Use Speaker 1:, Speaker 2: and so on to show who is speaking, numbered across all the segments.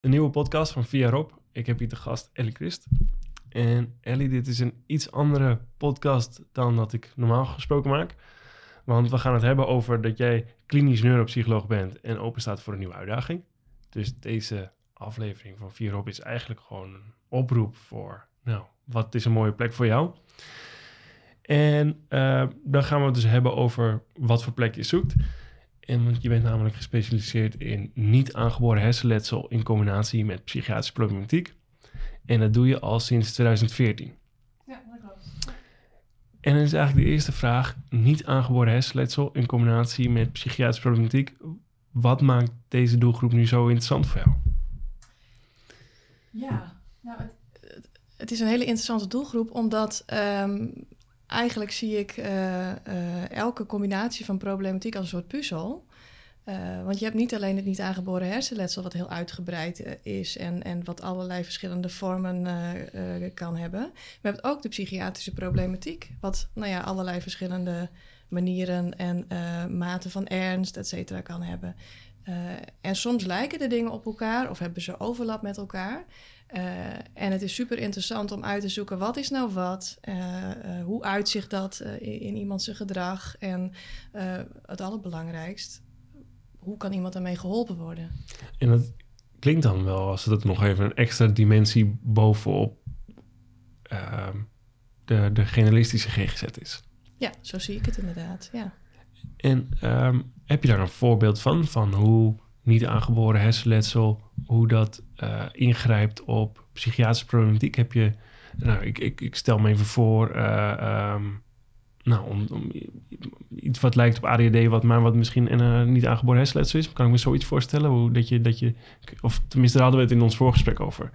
Speaker 1: een nieuwe podcast van Via Rob. Ik heb hier de gast Ellie Christ. En Ellie, dit is een iets andere podcast dan dat ik normaal gesproken maak. Want we gaan het hebben over dat jij klinisch neuropsycholoog bent en open staat voor een nieuwe uitdaging. Dus deze aflevering van Via Rob is eigenlijk gewoon een oproep voor, nou, wat is een mooie plek voor jou? En uh, dan gaan we het dus hebben over wat voor plek je zoekt. En want je bent namelijk gespecialiseerd in niet aangeboren hersenletsel in combinatie met psychiatrische problematiek. En dat doe je al sinds 2014.
Speaker 2: Ja, dat klopt.
Speaker 1: En dan is eigenlijk de eerste vraag: niet aangeboren hersenletsel in combinatie met psychiatrische problematiek. Wat maakt deze doelgroep nu zo interessant voor jou?
Speaker 2: Ja, nou, het, het is een hele interessante doelgroep, omdat um, eigenlijk zie ik uh, uh, elke combinatie van problematiek als een soort puzzel. Uh, want je hebt niet alleen het niet aangeboren hersenletsel, wat heel uitgebreid is en, en wat allerlei verschillende vormen kan hebben. Maar je hebt ook de psychiatrische problematiek, wat nou ja, allerlei verschillende manieren en maten van ernst, et cetera, kan hebben. En soms lijken de dingen op elkaar of hebben ze overlap met elkaar. Uh, en het is super interessant om uit te zoeken wat is nou wat, uh, hoe uitzicht dat in, in iemand zijn gedrag en het allerbelangrijkst, hoe kan iemand daarmee geholpen worden?
Speaker 1: En dat klinkt dan wel als dat nog even een extra dimensie bovenop ehm, de, de generalistische GGZ is.
Speaker 2: Ja, zo zie ik het inderdaad, ja.
Speaker 1: En um, heb je daar een voorbeeld van, van hoe niet aangeboren hersenletsel, hoe dat uh, ingrijpt op psychiatrische problematiek. Heb je, nou, ik, ik, ik stel me even voor, uh, um, nou, om, om, iets wat lijkt op ADHD, wat maar wat misschien een uh, niet aangeboren hersenletsel is. Kan ik me zoiets voorstellen? Hoe, dat, je, dat je, of tenminste, daar hadden we het in ons voorgesprek over.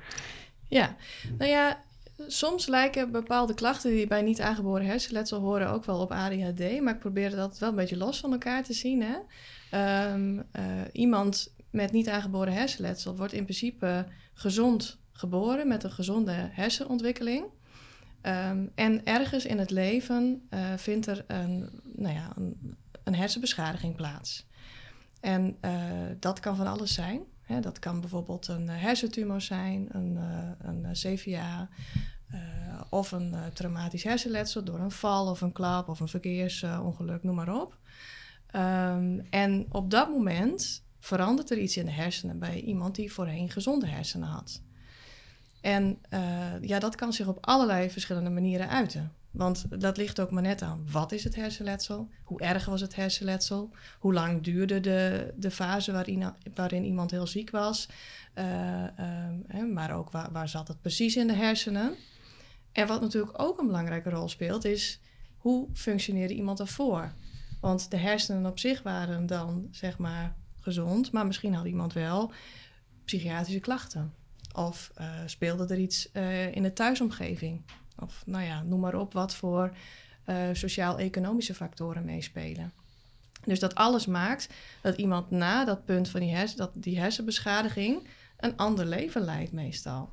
Speaker 2: Ja, nou ja, soms lijken bepaalde klachten die bij niet aangeboren hersenletsel horen ook wel op ADHD, maar ik probeer dat wel een beetje los van elkaar te zien. Hè? Um, uh, iemand met niet aangeboren hersenletsel wordt in principe gezond geboren met een gezonde hersenontwikkeling. Um, en ergens in het leven uh, vindt er een, nou ja, een, een hersenbeschadiging plaats. En uh, dat kan van alles zijn. Dat kan bijvoorbeeld een hersentumor zijn, een, uh, een CVA of een traumatisch hersenletsel door een val of een klap of een verkeersongeluk, noem maar op. Um, en op dat moment verandert er iets in de hersenen bij iemand die voorheen gezonde hersenen had. En ja, dat kan zich op allerlei verschillende manieren uiten. Want dat ligt ook maar net aan. Wat is het hersenletsel? Hoe erg was het hersenletsel? Hoe lang duurde de, de fase waarin, waarin iemand heel ziek was? Uh, uh, maar ook waar, waar zat het precies in de hersenen? En wat natuurlijk ook een belangrijke rol speelt, is hoe functioneerde iemand ervoor? Want de hersenen op zich waren dan, zeg maar, gezond, maar misschien had iemand wel psychiatrische klachten. Of uh, speelde er iets uh, in de thuisomgeving. Of nou ja, noem maar op wat voor uh, sociaal-economische factoren meespelen. Dus dat alles maakt dat iemand na dat punt van die, dat, die hersenbeschadiging een ander leven leidt meestal.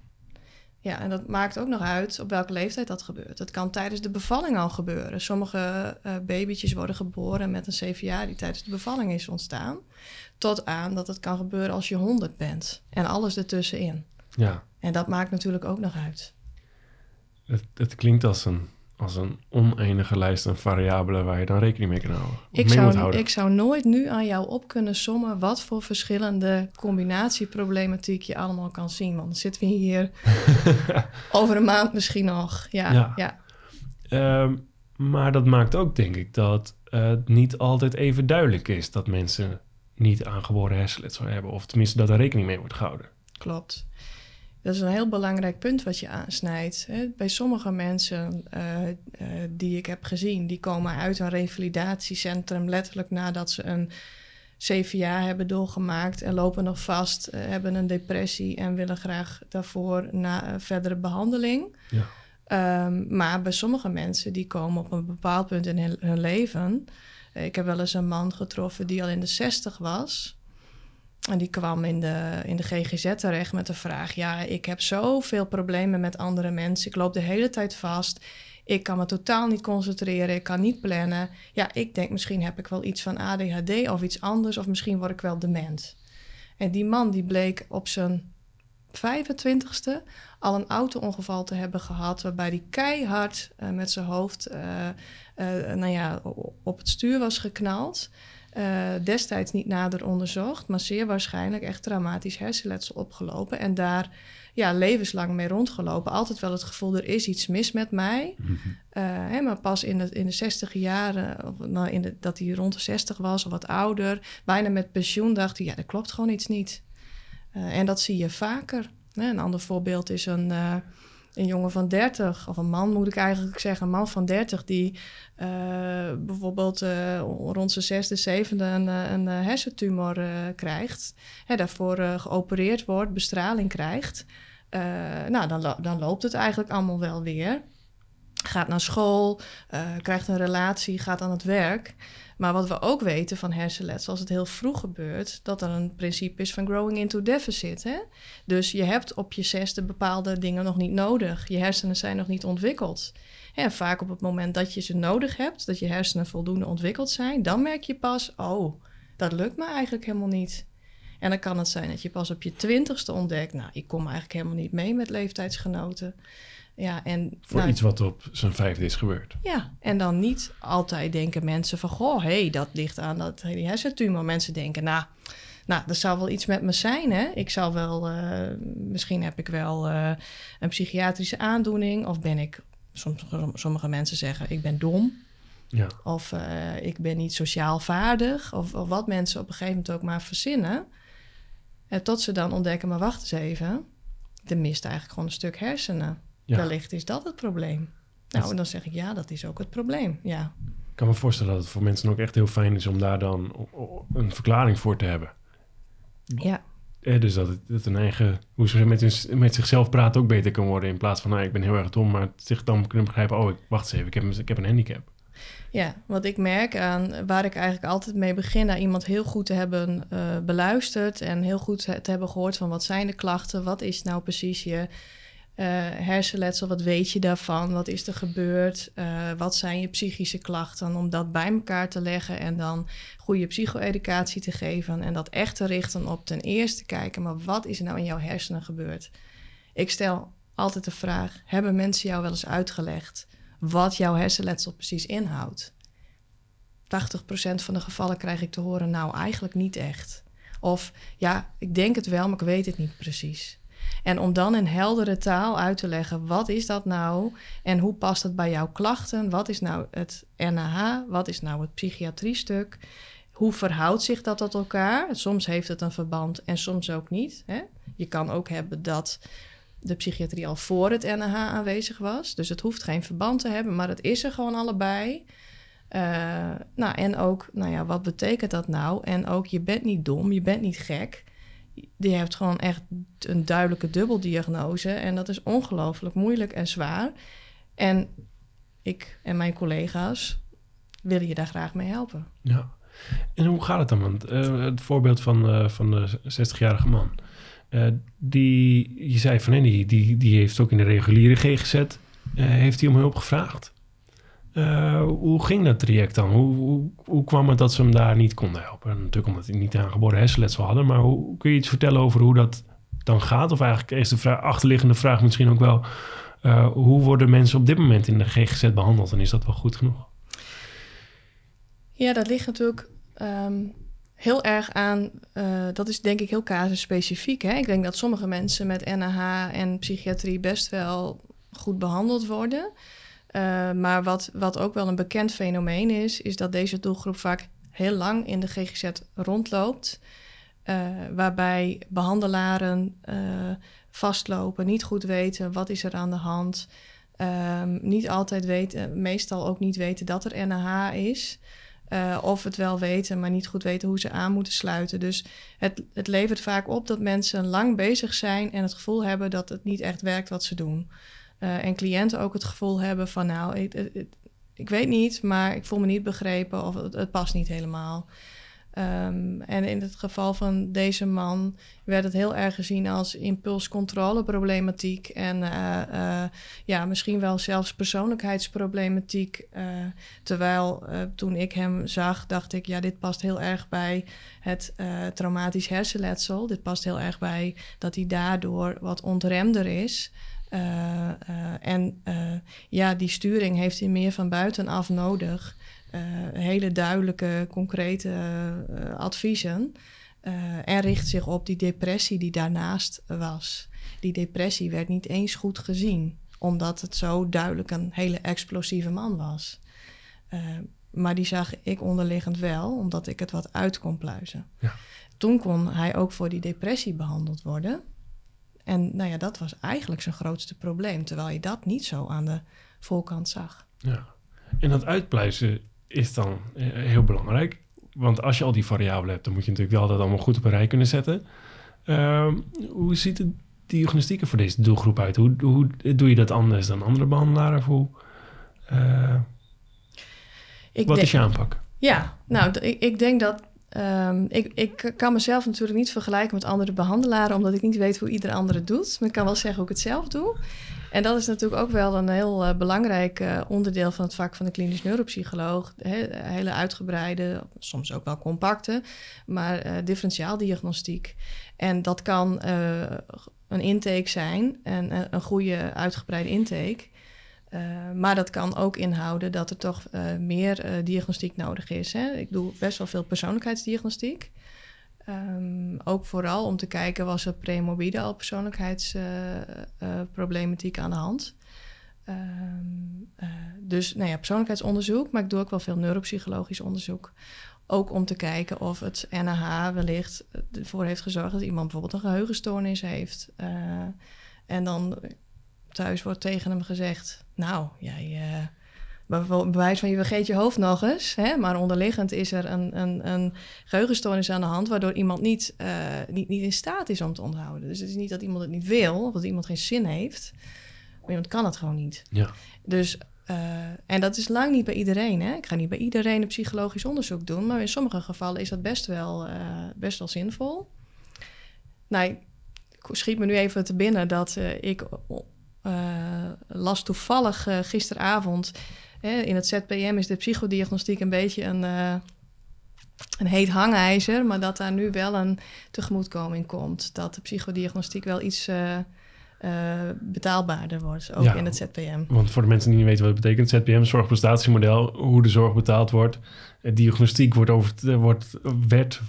Speaker 2: Ja, en dat maakt ook nog uit op welke leeftijd dat gebeurt. Het kan tijdens de bevalling al gebeuren. Sommige uh, babytjes worden geboren met een CVA die tijdens de bevalling is ontstaan. Tot aan dat het kan gebeuren als je 100 bent. En alles ertussenin.
Speaker 1: Ja.
Speaker 2: En dat maakt natuurlijk ook nog uit.
Speaker 1: Het, het klinkt als een, als een oneindige lijst aan variabelen waar je dan rekening mee kan houden.
Speaker 2: Ik zou, ik zou nooit nu aan jou op kunnen sommen wat voor verschillende combinatieproblematiek je allemaal kan zien. Want dan zitten we hier over een maand misschien nog. Ja, ja. ja.
Speaker 1: Um, maar dat maakt ook, denk ik, dat het niet altijd even duidelijk is dat mensen niet aangeboren hersenletsel hebben. Of tenminste dat er rekening mee wordt gehouden.
Speaker 2: Klopt. Dat is een heel belangrijk punt wat je aansnijdt. Bij sommige mensen uh, uh, die ik heb gezien, die komen uit een revalidatiecentrum letterlijk nadat ze een CVA hebben doorgemaakt en lopen nog vast, uh, hebben een depressie en willen graag daarvoor na verdere behandeling. Ja. Um, maar bij sommige mensen die komen op een bepaald punt in hun, hun leven. Ik heb wel eens een man getroffen die al in de 60 was. En die kwam in de, in de GGZ terecht met de vraag: Ja, ik heb zoveel problemen met andere mensen. Ik loop de hele tijd vast. Ik kan me totaal niet concentreren. Ik kan niet plannen. Ja, ik denk misschien heb ik wel iets van ADHD of iets anders. Of misschien word ik wel dement. En die man die bleek op zijn 25ste al een auto-ongeval te hebben gehad... waarbij hij keihard uh, met zijn hoofd uh, uh, nou ja, op het stuur was geknald... destijds niet nader onderzocht, maar zeer waarschijnlijk echt traumatisch hersenletsel opgelopen. En daar ja, levenslang mee rondgelopen. Altijd wel het gevoel, er is iets mis met mij. Mm hè, maar pas in de, in de 60 jaren, of, nou, in de, dat hij rond de 60 was of wat ouder, bijna met pensioen, dacht hij, ja, er klopt gewoon iets niet. Uh, en dat zie je vaker. Hè. Een ander voorbeeld is een, een jongen van 30, of een man moet ik eigenlijk zeggen, een man van 30, die uh, bijvoorbeeld rond zijn zesde, zevende een, een hersentumor krijgt. Hè, daarvoor geopereerd wordt, bestraling krijgt. nou, dan, dan loopt het eigenlijk allemaal wel weer gaat naar school, krijgt een relatie, gaat aan het werk. Maar wat we ook weten van hersenletsel, als het heel vroeg gebeurt, dat er een principe is van growing into deficit. Hè? Dus je hebt op je zesde bepaalde dingen nog niet nodig. Je hersenen zijn nog niet ontwikkeld. En vaak op het moment dat je ze nodig hebt, dat je hersenen voldoende ontwikkeld zijn, dan merk je pas, oh, dat lukt me eigenlijk helemaal niet. En dan kan het zijn dat je pas op je twintigste ontdekt, nou, ik kom eigenlijk helemaal niet mee met leeftijdsgenoten. Ja, en,
Speaker 1: Voor
Speaker 2: nou,
Speaker 1: iets wat op zijn vijfde is gebeurd.
Speaker 2: Ja, en dan niet altijd denken mensen van... goh, hé, hey, dat ligt aan dat die hersentumor. Mensen denken, nou, nou, er zou wel iets met me zijn, hè? Ik zou wel... Uh, misschien heb ik wel uh, een psychiatrische aandoening... of ben ik... Sommige, sommige mensen zeggen, ik ben dom.
Speaker 1: Ja.
Speaker 2: Of uh, ik ben niet sociaal vaardig. Of, of, wat mensen op een gegeven moment ook maar verzinnen. En tot ze dan ontdekken, maar wacht eens even... er mist eigenlijk gewoon een stuk hersenen... Ja. Wellicht is dat het probleem. Nou, en dan zeg ik ja, dat is ook het probleem. Ja.
Speaker 1: Ik kan me voorstellen dat het voor mensen ook echt heel fijn is om daar dan een verklaring voor te hebben.
Speaker 2: Ja.
Speaker 1: Eh, dus dat het, dat een eigen, hoe ze met, hun, met zichzelf praten ook beter kan worden. In plaats van, nou, ik ben heel erg dom, maar zich dan kunnen begrijpen, oh, ik, wacht eens even, ik heb, ik heb een handicap.
Speaker 2: Ja, wat ik merk aan waar ik eigenlijk altijd mee begin, naar iemand heel goed te hebben uh, beluisterd en heel goed te hebben gehoord van wat zijn de klachten, wat is nou precies je uh, hersenletsel, wat weet je daarvan? Wat is er gebeurd? Uh, wat zijn je psychische klachten? Om dat bij elkaar te leggen en dan goede psycho-educatie te geven. En dat echt te richten op ten eerste kijken, maar wat is er nou in jouw hersenen gebeurd? Ik stel altijd de vraag: hebben mensen jou wel eens uitgelegd wat jouw hersenletsel precies inhoudt? 80% van de gevallen krijg ik te horen, nou eigenlijk niet echt. Of ja, ik denk het wel, maar ik weet het niet precies. En om dan in heldere taal uit te leggen, wat is dat nou en hoe past het bij jouw klachten? Wat is nou het NAH? Wat is nou het psychiatriestuk? Hoe verhoudt zich dat tot elkaar? Soms heeft het een verband en soms ook niet. Hè? Je kan ook hebben dat de psychiatrie al voor het NAH aanwezig was. Dus het hoeft geen verband te hebben, maar het is er gewoon allebei. Uh, nou, en ook, nou ja, wat betekent dat nou? En ook, je bent niet dom, je bent niet gek die heeft gewoon echt een duidelijke dubbeldiagnose. En dat is ongelooflijk moeilijk en zwaar. En ik en mijn collega's willen je daar graag mee helpen.
Speaker 1: Ja. En hoe gaat het dan? Want uh, het voorbeeld van, uh, van de 60-jarige man. Uh, die, je zei van, nee, die, die, die heeft ook in de reguliere GGZ... heeft hij om hulp gevraagd. Uh, hoe ging dat traject dan? Hoe, hoe, kwam het dat ze hem daar niet konden helpen? natuurlijk omdat hij niet aangeboren hersenletsel hadden. Maar hoe, kun je iets vertellen over hoe dat dan gaat? Of eigenlijk is de vraag, achterliggende vraag misschien ook wel... Uh, hoe worden mensen op dit moment in de GGZ behandeld? En is dat wel goed genoeg?
Speaker 2: Ja, dat ligt natuurlijk um, heel erg aan... Uh, dat is denk ik heel casusspecifiek. Ik denk dat sommige mensen met NAH en psychiatrie best wel goed behandeld worden... Uh, maar wat, wat ook wel een bekend fenomeen is, is dat deze doelgroep vaak heel lang in de GGZ rondloopt. Uh, waarbij behandelaren uh, vastlopen, niet goed weten wat is er aan de hand. Um, niet altijd weten, meestal ook niet weten dat er NAH is. of het wel weten, maar niet goed weten hoe ze aan moeten sluiten. Dus het, het levert vaak op dat mensen lang bezig zijn en het gevoel hebben dat het niet echt werkt wat ze doen. Uh, en cliënten ook het gevoel hebben van nou, ik, weet niet, maar ik voel me niet begrepen of het, past niet helemaal. Ehm, en in het geval van deze man werd het heel erg gezien als impulscontroleproblematiek en uh, ja, misschien wel zelfs persoonlijkheidsproblematiek. Terwijl toen ik hem zag, dacht ik, ja, dit past heel erg bij het traumatisch hersenletsel. Dit past heel erg bij dat hij daardoor wat ontremder is. En ja, die sturing heeft hij meer van buitenaf nodig. Hele duidelijke, concrete adviezen. En richt zich op die depressie die daarnaast was. Die depressie werd niet eens goed gezien, omdat het zo duidelijk een hele explosieve man was. maar die zag ik onderliggend wel, omdat ik het wat uit kon pluizen. Ja. Toen kon hij ook voor die depressie behandeld worden. En nou ja, dat was eigenlijk zijn grootste probleem, terwijl je dat niet zo aan de voorkant zag.
Speaker 1: Ja. En dat uitpluizen is dan eh, heel belangrijk. Want als je al die variabelen hebt, dan moet je natuurlijk wel dat allemaal goed op een rij kunnen zetten. Uh, hoe ziet de diagnostiek voor deze doelgroep uit? Hoe, hoe doe je dat anders dan andere behandelaren? Hoe, uh, wat is je aanpak?
Speaker 2: Ja, nou, ik, ik denk dat Um, ik, ik, kan mezelf natuurlijk niet vergelijken met andere behandelaren, omdat ik niet weet hoe ieder andere het doet. Maar ik kan wel zeggen hoe ik het zelf doe. En dat is natuurlijk ook wel een heel uh, belangrijk uh, onderdeel van het vak van de klinisch neuropsycholoog. He, hele uitgebreide, soms ook wel compacte, maar uh, differentiaaldiagnostiek. En dat kan een intake zijn, en een goede uitgebreide intake. Maar dat kan ook inhouden dat er toch meer diagnostiek nodig is. Hè? Ik doe best wel veel persoonlijkheidsdiagnostiek. Um, ook vooral om te kijken, was er premorbide al persoonlijkheidsproblematiek aan de hand? Uh, dus nou ja, persoonlijkheidsonderzoek, maar ik doe ook wel veel neuropsychologisch onderzoek. Ook om te kijken of het NAH wellicht ervoor heeft gezorgd dat iemand bijvoorbeeld een geheugenstoornis heeft. en dan thuis wordt tegen hem gezegd: Nou, jij bewijs van je vergeet je hoofd nog eens. Hè? Maar onderliggend is er een, een, een geheugenstoornis aan de hand, waardoor iemand niet, uh, niet, niet in staat is om te onthouden. Dus het is niet dat iemand het niet wil, of dat iemand geen zin heeft. Maar iemand kan het gewoon niet. Ja. Dus, uh, en dat is lang niet bij iedereen. Hè? Ik ga niet bij iedereen een psychologisch onderzoek doen, maar in sommige gevallen is dat best wel, uh, best wel zinvol. Nou, ik schiet me nu even te binnen dat ik las toevallig gisteravond in het ZPM is de psychodiagnostiek een beetje een, uh, een heet hangijzer, maar dat daar nu wel een tegemoetkoming komt. Dat de psychodiagnostiek wel iets uh, betaalbaarder wordt, ook in het ZPM.
Speaker 1: Want voor de mensen die niet weten wat het betekent, ZPM, zorgprestatiemodel, hoe de zorg betaald wordt. Diagnostiek wordt over, wordt, werd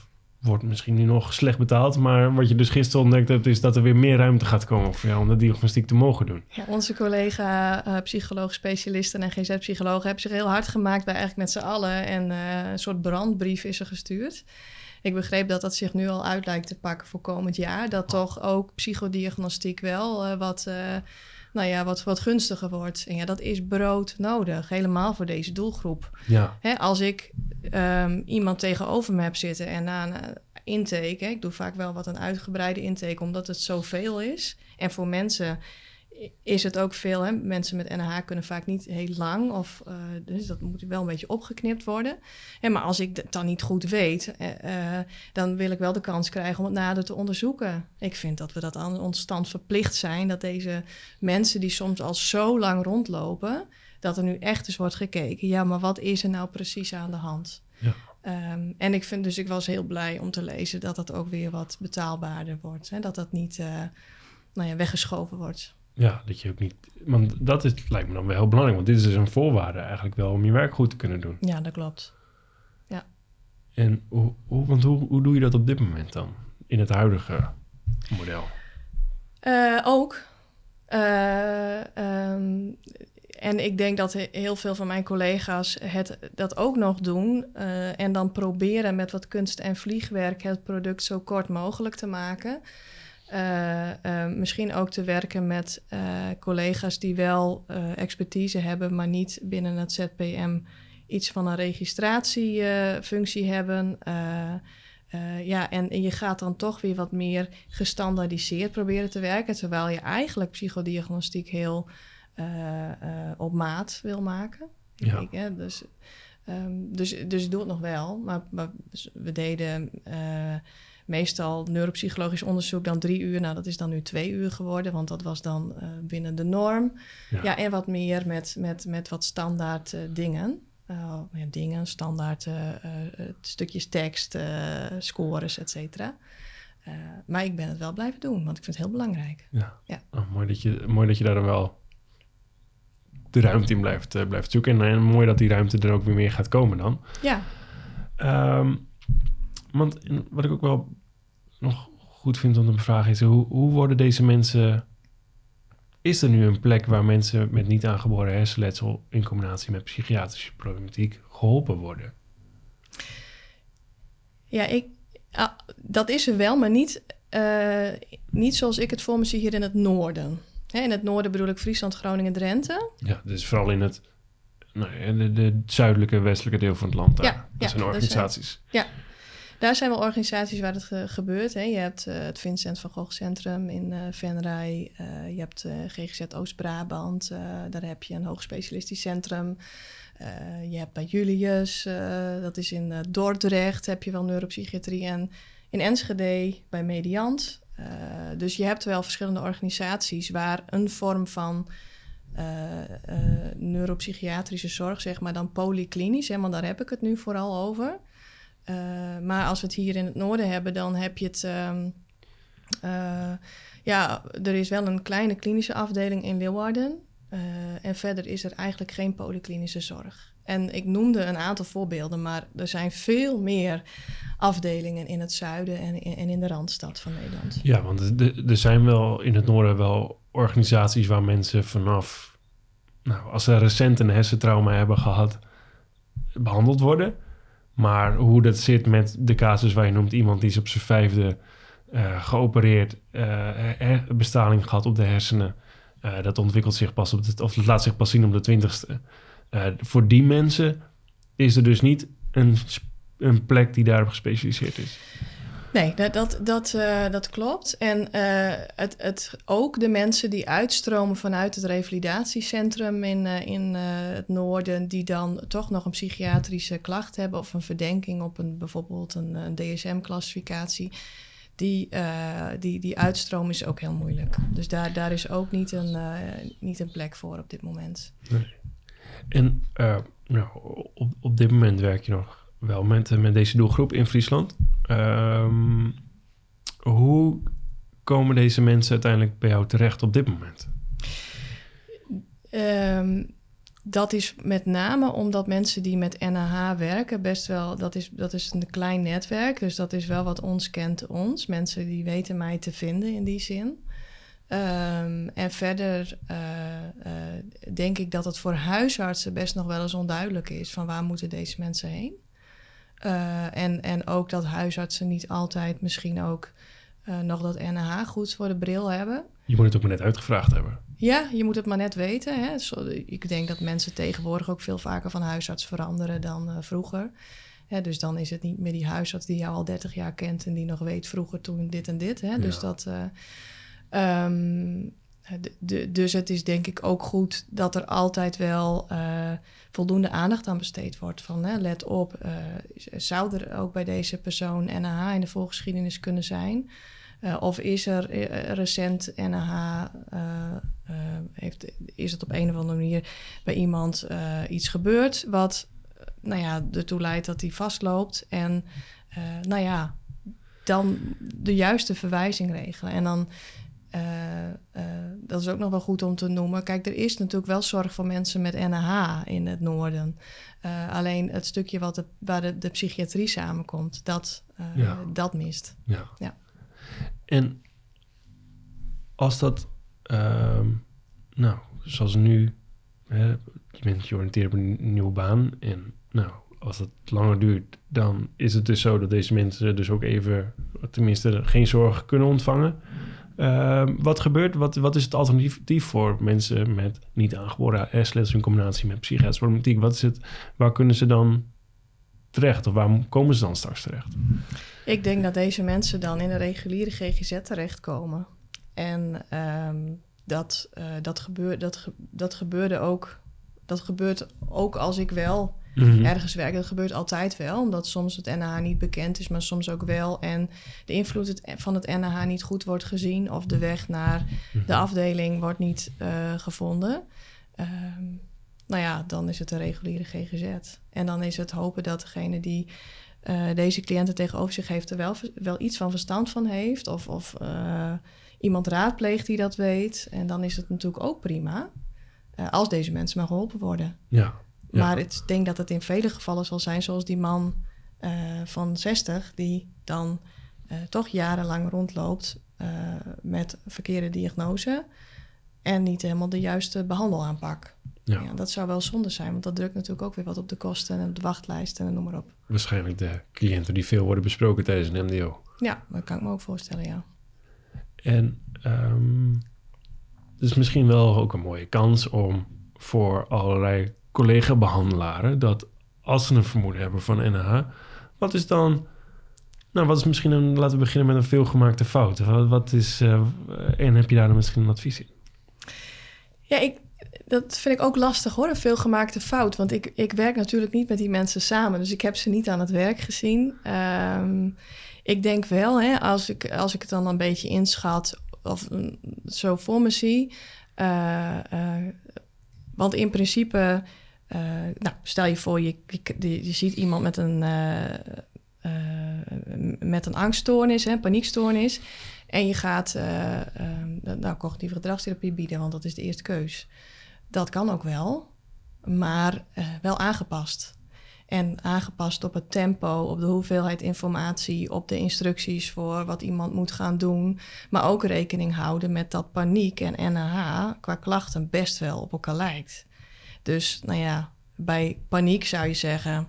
Speaker 1: wordt misschien nu nog slecht betaald. Maar wat je dus gisteren ontdekt hebt, is dat er weer meer ruimte gaat komen voor jou om de diagnostiek te mogen doen.
Speaker 2: Ja, onze collega uh, psycholoog, specialisten en GZ-psychologen hebben zich heel hard gemaakt bij eigenlijk met z'n allen. En uh, een soort brandbrief is er gestuurd. Ik begreep dat dat zich nu al uit lijkt te pakken voor komend jaar. Dat toch ook psychodiagnostiek wel uh, wat nou ja, wat, wat gunstiger wordt. En ja, dat is brood nodig, helemaal voor deze doelgroep. Ja. Hè, als ik um, iemand tegenover me heb zitten en na een eh, intake, hè, ik doe vaak wel wat een uitgebreide intake, omdat het zoveel is. En voor mensen is het ook veel. Hè? Mensen met NH kunnen vaak niet heel lang, of, uh, dus dat moet wel een beetje opgeknipt worden. En maar als ik het dan niet goed weet, uh, dan wil ik wel de kans krijgen om het nader te onderzoeken. Ik vind dat we dat aan ons stand verplicht zijn, dat deze mensen die soms al zo lang rondlopen, dat er nu echt eens wordt gekeken. Ja, maar wat is er nou precies aan de hand? Ja. Um, en ik vind dus, ik was heel blij om te lezen dat dat ook weer wat betaalbaarder wordt. Hè? Dat dat niet nou ja, weggeschoven wordt.
Speaker 1: Ja, dat je ook niet. Want dat is, lijkt me dan wel heel belangrijk. Want dit is dus een voorwaarde eigenlijk wel om je werk goed te kunnen doen.
Speaker 2: Ja, dat klopt. Ja.
Speaker 1: En hoe, hoe, want hoe, hoe doe je dat op dit moment dan? In het huidige model?
Speaker 2: Uh, ook. Uh, um, en ik denk dat heel veel van mijn collega's het, dat ook nog doen. Uh, en dan proberen met wat kunst en vliegwerk het product zo kort mogelijk te maken. Uh, uh, misschien ook te werken met uh, collega's die wel expertise hebben, maar niet binnen het ZPM iets van een registratiefunctie hebben. ja, en, je gaat dan toch weer wat meer gestandaardiseerd proberen te werken, terwijl je eigenlijk psychodiagnostiek heel op maat wil maken. Ja. Ik, hè? Dus Ehm, dus, dus ik doe het nog wel. Maar, maar we deden eh, meestal neuropsychologisch onderzoek dan drie uur. Nou, dat is dan nu twee uur geworden, want dat was dan eh, binnen de norm. Ja. en wat meer met, met, met wat standaard dingen. ja, dingen, standaard stukjes tekst, scores, et cetera. maar ik ben het wel blijven doen, want ik vind het heel belangrijk.
Speaker 1: Ja, ja. Oh, mooi, dat je, mooi dat je daar dan wel de ruimte in blijft, blijft zoeken. En, mooi dat die ruimte er ook weer meer gaat komen dan.
Speaker 2: Ja.
Speaker 1: Um, want wat ik ook wel nog goed vind om te bevragen is... Hoe, hoe worden deze mensen... Is er nu een plek waar mensen met niet aangeboren hersenletsel... in combinatie met psychiatrische problematiek geholpen worden?
Speaker 2: Ja, ik, ah, dat is er wel, maar niet, uh, niet zoals ik het voor me zie hier in het noorden in het noorden bedoel ik Friesland, Groningen, Drenthe.
Speaker 1: Ja, dus vooral in het nou, de, de, zuidelijke, westelijke deel van het land. Daar. Ja, dat zijn organisaties.
Speaker 2: ja, daar zijn wel organisaties waar het gebeurt. Hè. Je hebt uh, het Vincent van Gogh Centrum in uh, Venray. Uh, je hebt GGZ Oost-Brabant. daar heb je een hoogspecialistisch centrum. je hebt bij Julius, dat is in Dordrecht, heb je wel neuropsychiatrie. En in Enschede bij Mediant dus je hebt wel verschillende organisaties waar een vorm van uh, neuropsychiatrische zorg, zeg maar dan polyklinisch, hè, want daar heb ik het nu vooral over. Maar als we het hier in het noorden hebben, dan heb je het. Um, ja, er is wel een kleine klinische afdeling in Leeuwarden. en verder is er eigenlijk geen polyklinische zorg. En ik noemde een aantal voorbeelden, maar er zijn veel meer afdelingen in het zuiden en, en in de randstad van Nederland.
Speaker 1: Ja, want er zijn wel in het noorden wel organisaties waar mensen vanaf, nou, als ze recent een hersentrauma hebben gehad, behandeld worden. Maar hoe dat zit met de casus waar je noemt iemand die is op zijn vijfde uh, geopereerd, uh, bestaling gehad op de hersenen. Dat ontwikkelt zich pas op de, of laat zich pas zien op de twintigste. Voor die mensen is er dus niet een, een plek die daarop gespecialiseerd is.
Speaker 2: Nee, dat, dat, dat, uh, dat klopt. En uh, het, het, ook de mensen die uitstromen vanuit het revalidatiecentrum in, in het noorden, die dan toch nog een psychiatrische klacht hebben of een verdenking op een, bijvoorbeeld een, een DSM-classificatie, die, die, die uitstroom is ook heel moeilijk. Dus daar, daar is ook niet een, niet een plek voor op dit moment.
Speaker 1: Nee. En nou, op, op dit moment werk je nog wel met, eh, met deze doelgroep in Friesland. Um, hoe komen deze mensen uiteindelijk bij jou terecht op dit moment?
Speaker 2: Um, dat is met name omdat mensen die met NAH werken, best wel, dat is, dat is een klein netwerk. Dus dat is wel wat ons kent ons. Mensen die weten mij te vinden in die zin. Um, en verder uh, uh, denk ik dat het voor huisartsen best nog wel eens onduidelijk is van waar moeten deze mensen heen. Uh, en, en ook dat huisartsen niet altijd misschien ook nog dat NH goed voor de bril hebben.
Speaker 1: Je moet het ook maar net uitgevraagd hebben.
Speaker 2: Ja, je moet het maar net weten. Hè. ik denk dat mensen tegenwoordig ook veel vaker van huisarts veranderen dan vroeger. dus dan is het niet meer die huisarts die jou al 30 jaar kent en die nog weet vroeger toen dit en dit. Hè. Dus dat. Um, de, dus het is denk ik ook goed dat er altijd wel uh, voldoende aandacht aan besteed wordt. Van hè, let op, uh, zou er ook bij deze persoon NAH in de voorgeschiedenis kunnen zijn? Of is er recent NAH, heeft, is het op een of andere manier bij iemand iets gebeurd wat nou ja, ertoe leidt dat hij vastloopt? En nou ja, dan de juiste verwijzing regelen. En dan uh, uh, dat is ook nog wel goed om te noemen. Kijk, er is natuurlijk wel zorg voor mensen met NH in het noorden. Uh, alleen het stukje wat de, waar de, de psychiatrie samenkomt, dat, ja. dat mist.
Speaker 1: Ja. ja. En als dat, ehm, nou, zoals nu, hè, je bent georiënteerd op een nieuwe baan. En nou, als het langer duurt, dan is het dus zo dat deze mensen dus ook even, tenminste, geen zorg kunnen ontvangen. Ehm, wat gebeurt, wat, wat is het alternatief voor mensen met niet aangeboren hersenletsel in combinatie met psychiatrische problematiek? Wat is het, waar kunnen ze dan terecht of waar komen ze dan straks terecht?
Speaker 2: Ik denk dat deze mensen dan in een reguliere GGZ terechtkomen. En ehm, dat, uh, dat, gebeurt, dat, dat gebeurde ook. Dat gebeurt ook als ik wel
Speaker 1: Mhm.
Speaker 2: ergens werken. Dat gebeurt altijd wel, omdat soms het NH niet bekend is, maar soms ook wel. En de invloed van het NH niet goed wordt gezien of de weg naar
Speaker 1: Mhm.
Speaker 2: de afdeling wordt niet eh, gevonden. Ehm, nou ja, dan is het een reguliere GGZ. En dan is het hopen dat degene die eh, deze cliënten tegenover zich heeft... er wel, wel iets van verstand van heeft. Of, of eh, iemand raadpleegt die dat weet. En dan is het natuurlijk ook prima... als deze mensen maar geholpen worden.
Speaker 1: Ja.
Speaker 2: Maar ik denk dat het in vele gevallen zal zijn... zoals die man eh, van 60... die dan eh, toch jarenlang rondloopt... eh, met verkeerde diagnose... en niet helemaal de juiste behandelaanpak.
Speaker 1: Ja.
Speaker 2: Ja, dat zou wel zonde zijn, want dat drukt natuurlijk ook weer wat op de kosten en op de wachtlijsten en noem maar op.
Speaker 1: Waarschijnlijk de cliënten die veel worden besproken tijdens een MDO.
Speaker 2: Ja, dat kan ik me ook voorstellen, ja.
Speaker 1: En ehm het is misschien wel ook een mooie kans om voor allerlei collega-behandelaren... dat als ze een vermoeden hebben van NH... wat is dan... Nou, wat is misschien een... Laten we beginnen met een veelgemaakte fout. Wat, wat is... eh, en heb je daar dan misschien een advies in?
Speaker 2: Ja, ik, dat vind ik ook lastig hoor, een veelgemaakte fout. Want ik, ik werk natuurlijk niet met die mensen samen, dus ik heb ze niet aan het werk gezien. Ehm, ik denk wel, hè, als, ik, als ik het dan een beetje inschat of mm, zo voor me zie. eh, eh, want in principe, eh, nou, stel je voor, je, je, ziet iemand met een, eh, met een angststoornis, hè, paniekstoornis. En je gaat nou, cognitieve gedragstherapie bieden, want dat is de eerste keus. Dat kan ook wel, maar wel aangepast. En aangepast op het tempo, op de hoeveelheid informatie, op de instructies voor wat iemand moet gaan doen. Maar ook rekening houden met dat paniek en NH qua klachten best wel op elkaar lijkt. Dus nou ja, bij paniek zou je zeggen,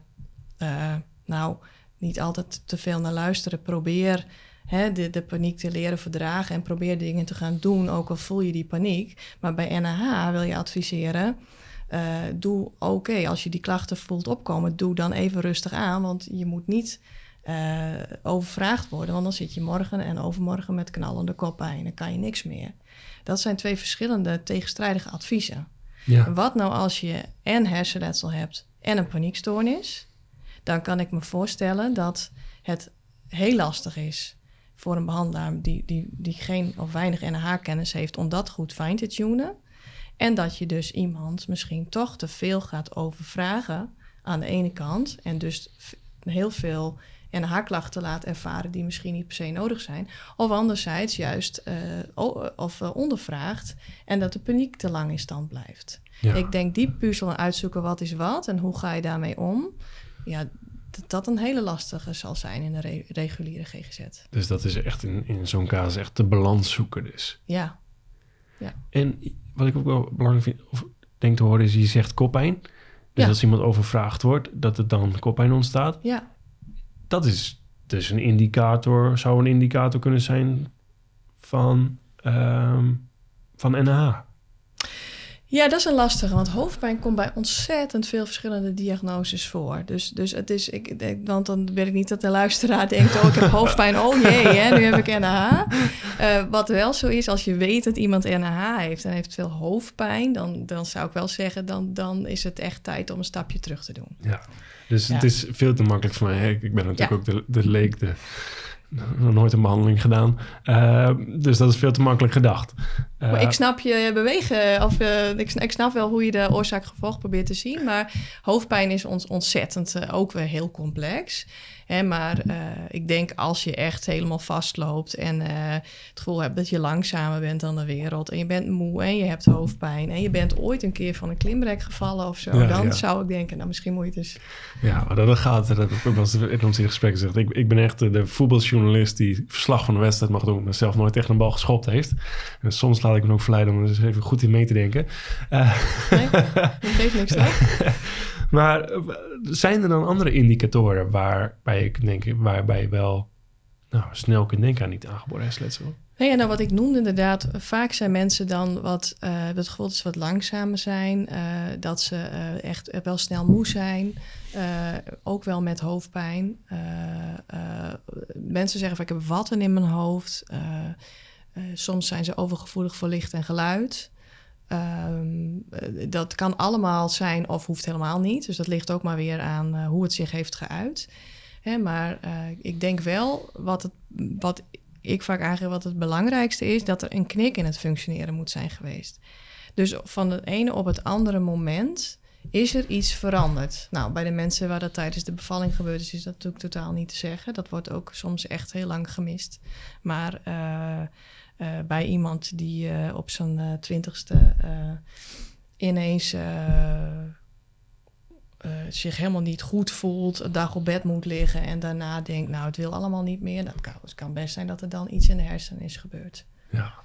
Speaker 2: eh, nou, niet altijd te veel naar luisteren. Probeer hè, de, de paniek te leren verdragen en probeer dingen te gaan doen, ook al voel je die paniek. Maar bij NH wil je adviseren, eh, doe oké, als je die klachten voelt opkomen, doe dan even rustig aan, want je moet niet eh, overvraagd worden, want dan zit je morgen en overmorgen met knallende koppijn en dan kan je niks meer. Dat zijn twee verschillende tegenstrijdige adviezen. Wat nou als je en hersenletsel hebt en een paniekstoornis? Dan kan ik me voorstellen dat het heel lastig is voor een behandelaar die, die, die geen of weinig NH-kennis heeft om dat goed fijn te tunen. En dat je dus iemand misschien toch te veel gaat overvragen aan de ene kant. En dus heel veel NH-klachten laat ervaren die misschien niet per se nodig zijn. Of anderzijds juist eh, of eh, ondervraagt en dat de paniek te lang in stand blijft.
Speaker 1: Ja.
Speaker 2: Ik denk die puzzel en uitzoeken wat is wat en hoe ga je daarmee om. Ja, dat dat een hele lastige zal zijn in een re- reguliere GGZ.
Speaker 1: Dus dat is echt in, in zo'n casus echt de balans zoeken dus.
Speaker 2: Ja,
Speaker 1: En wat ik ook wel belangrijk vind, of denk te horen, is je zegt koppijn. Dus
Speaker 2: Ja.
Speaker 1: als iemand overvraagd wordt, dat het dan koppijn ontstaat.
Speaker 2: ja.
Speaker 1: Dat is dus een indicator, zou een indicator kunnen zijn van, ehm, van NH.
Speaker 2: Ja, dat is een lastige, want hoofdpijn komt bij ontzettend veel verschillende diagnoses voor. Dus, dus het is, ik, denk- want dan weet ik niet dat de luisteraar denkt, oh ik heb hoofdpijn, oh jee, hè, nu heb ik NH. Eh, wat wel zo is, als je weet dat iemand NH heeft en heeft veel hoofdpijn, dan, dan zou ik wel zeggen, dan, dan is het echt tijd om een stapje terug te doen.
Speaker 1: Ja. Dus
Speaker 2: Ja.
Speaker 1: het is veel te makkelijk voor mij. Ik ben natuurlijk ook de, de leek, de, nog nooit een behandeling gedaan. Eh, dus dat is veel te makkelijk gedacht. Eh,
Speaker 2: Maar ik snap je bewegen, of eh, ik, sn- ik snap wel hoe je de oorzaak-gevolg probeert te zien. Maar hoofdpijn is ons ontzettend eh, ook weer heel complex. Hè, maar eh, ik denk als je echt helemaal vastloopt en eh, het gevoel hebt dat je langzamer bent dan de wereld. En je bent moe en je hebt hoofdpijn. En je bent ooit een keer van een klimrek gevallen of zo.
Speaker 1: Ja,
Speaker 2: dan
Speaker 1: ja.
Speaker 2: zou ik denken, nou misschien moet je dus...
Speaker 1: Ja, maar dat gaat, dat eens in ons gesprek gezegd. Ik, ik ben echt de, voetbaljournalist die verslag van de wedstrijd mag doen, maar zelf nooit tegen een bal geschopt heeft. En soms laat ik me ook verleiden om er eens even goed in mee te denken. Eh,
Speaker 2: Nee, dat geeft niks toch?
Speaker 1: maar eh, zijn er dan andere indicatoren waarbij ik denk, waarbij je wel nou, snel kunt denken aan niet aangeboren hersenletsel?
Speaker 2: Nee, ja, nou wat ik noemde inderdaad, vaak zijn mensen dan wat, gevoel dat ze wat langzamer zijn, eh, dat ze echt wel snel moe zijn, ook wel met hoofdpijn. Mensen zeggen van ik heb watten in mijn hoofd. Soms zijn ze overgevoelig voor licht en geluid. Ehm, eh, dat kan allemaal zijn of hoeft helemaal niet. Dus dat ligt ook maar weer aan eh, hoe het zich heeft geuit. Hè, maar eh, ik denk wel, wat, het, wat ik vaak eigenlijk wat het belangrijkste is, dat er een knik in het functioneren moet zijn geweest. Dus van het ene op het andere moment is er iets veranderd. Nou, bij de mensen waar dat tijdens de bevalling gebeurd is, is dat natuurlijk totaal niet te zeggen. Dat wordt ook soms echt heel lang gemist. Maar bij iemand die uh, op zijn twintigste ineens zich helemaal niet goed voelt, een dag op bed moet liggen en daarna denkt, nou, het wil allemaal niet meer. Dat kan, het kan best zijn dat er dan iets in de hersenen is gebeurd.
Speaker 1: Ja.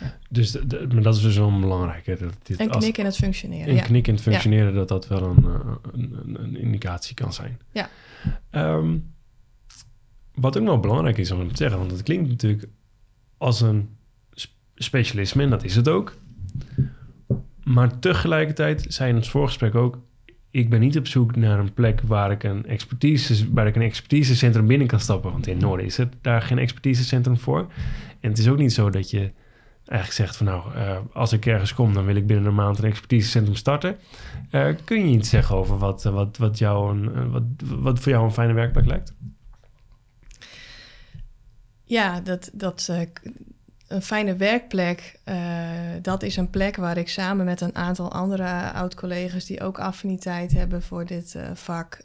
Speaker 1: Ja. Dus de, maar dat is dus wel belangrijk. Hè, dat
Speaker 2: dit een knik in het functioneren.
Speaker 1: Een ja. knik in het functioneren, dat dat wel een, een, een, indicatie kan zijn.
Speaker 2: Ja.
Speaker 1: Um, wat ook nog belangrijk is om te zeggen, want het klinkt natuurlijk als een specialisme, en dat is het ook. Maar tegelijkertijd zei in ons voorgesprek ook, ik ben niet op zoek naar een plek waar ik een expertise, waar ik een expertisecentrum binnen kan stappen. Want in Noorden is er daar geen expertisecentrum voor. En het is ook niet zo dat je eigenlijk zegt van nou, uh, als ik ergens kom, dan wil ik binnen een maand een expertisecentrum starten. Uh, kun je iets zeggen over wat, wat, wat, jou een, wat, wat voor jou een fijne werkplek lijkt?
Speaker 2: Ja, dat, dat uh, een fijne werkplek, dat is een plek waar ik samen met een aantal andere oud-collega's die ook affiniteit hebben voor dit vak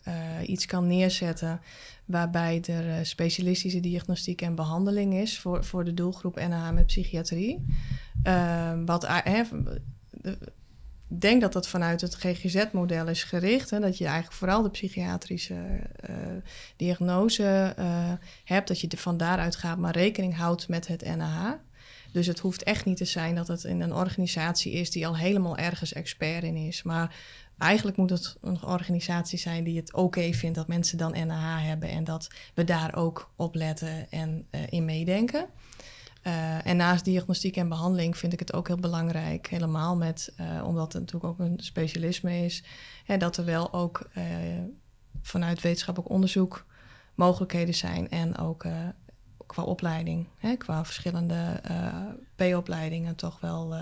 Speaker 2: iets kan neerzetten waarbij er specialistische diagnostiek en behandeling is voor, voor de doelgroep NH met psychiatrie. Uh, wat, ik denk dat dat vanuit het GGZ-model is gericht. Hè, dat je eigenlijk vooral de psychiatrische uh, diagnose hebt, dat je er van daaruit gaat, maar rekening houdt met het NH. Dus het hoeft echt niet te zijn dat het in een organisatie is die al helemaal ergens expert in is. Maar Eigenlijk moet het een organisatie zijn die het oké vindt dat mensen dan NAH hebben en dat we daar ook op letten en uh, in meedenken. Uh, en naast diagnostiek en behandeling vind ik het ook heel belangrijk, helemaal met, uh, omdat het natuurlijk ook een specialisme is, hè, dat er wel ook vanuit wetenschappelijk onderzoek mogelijkheden zijn en ook qua opleiding, hè, qua verschillende P-opleidingen toch wel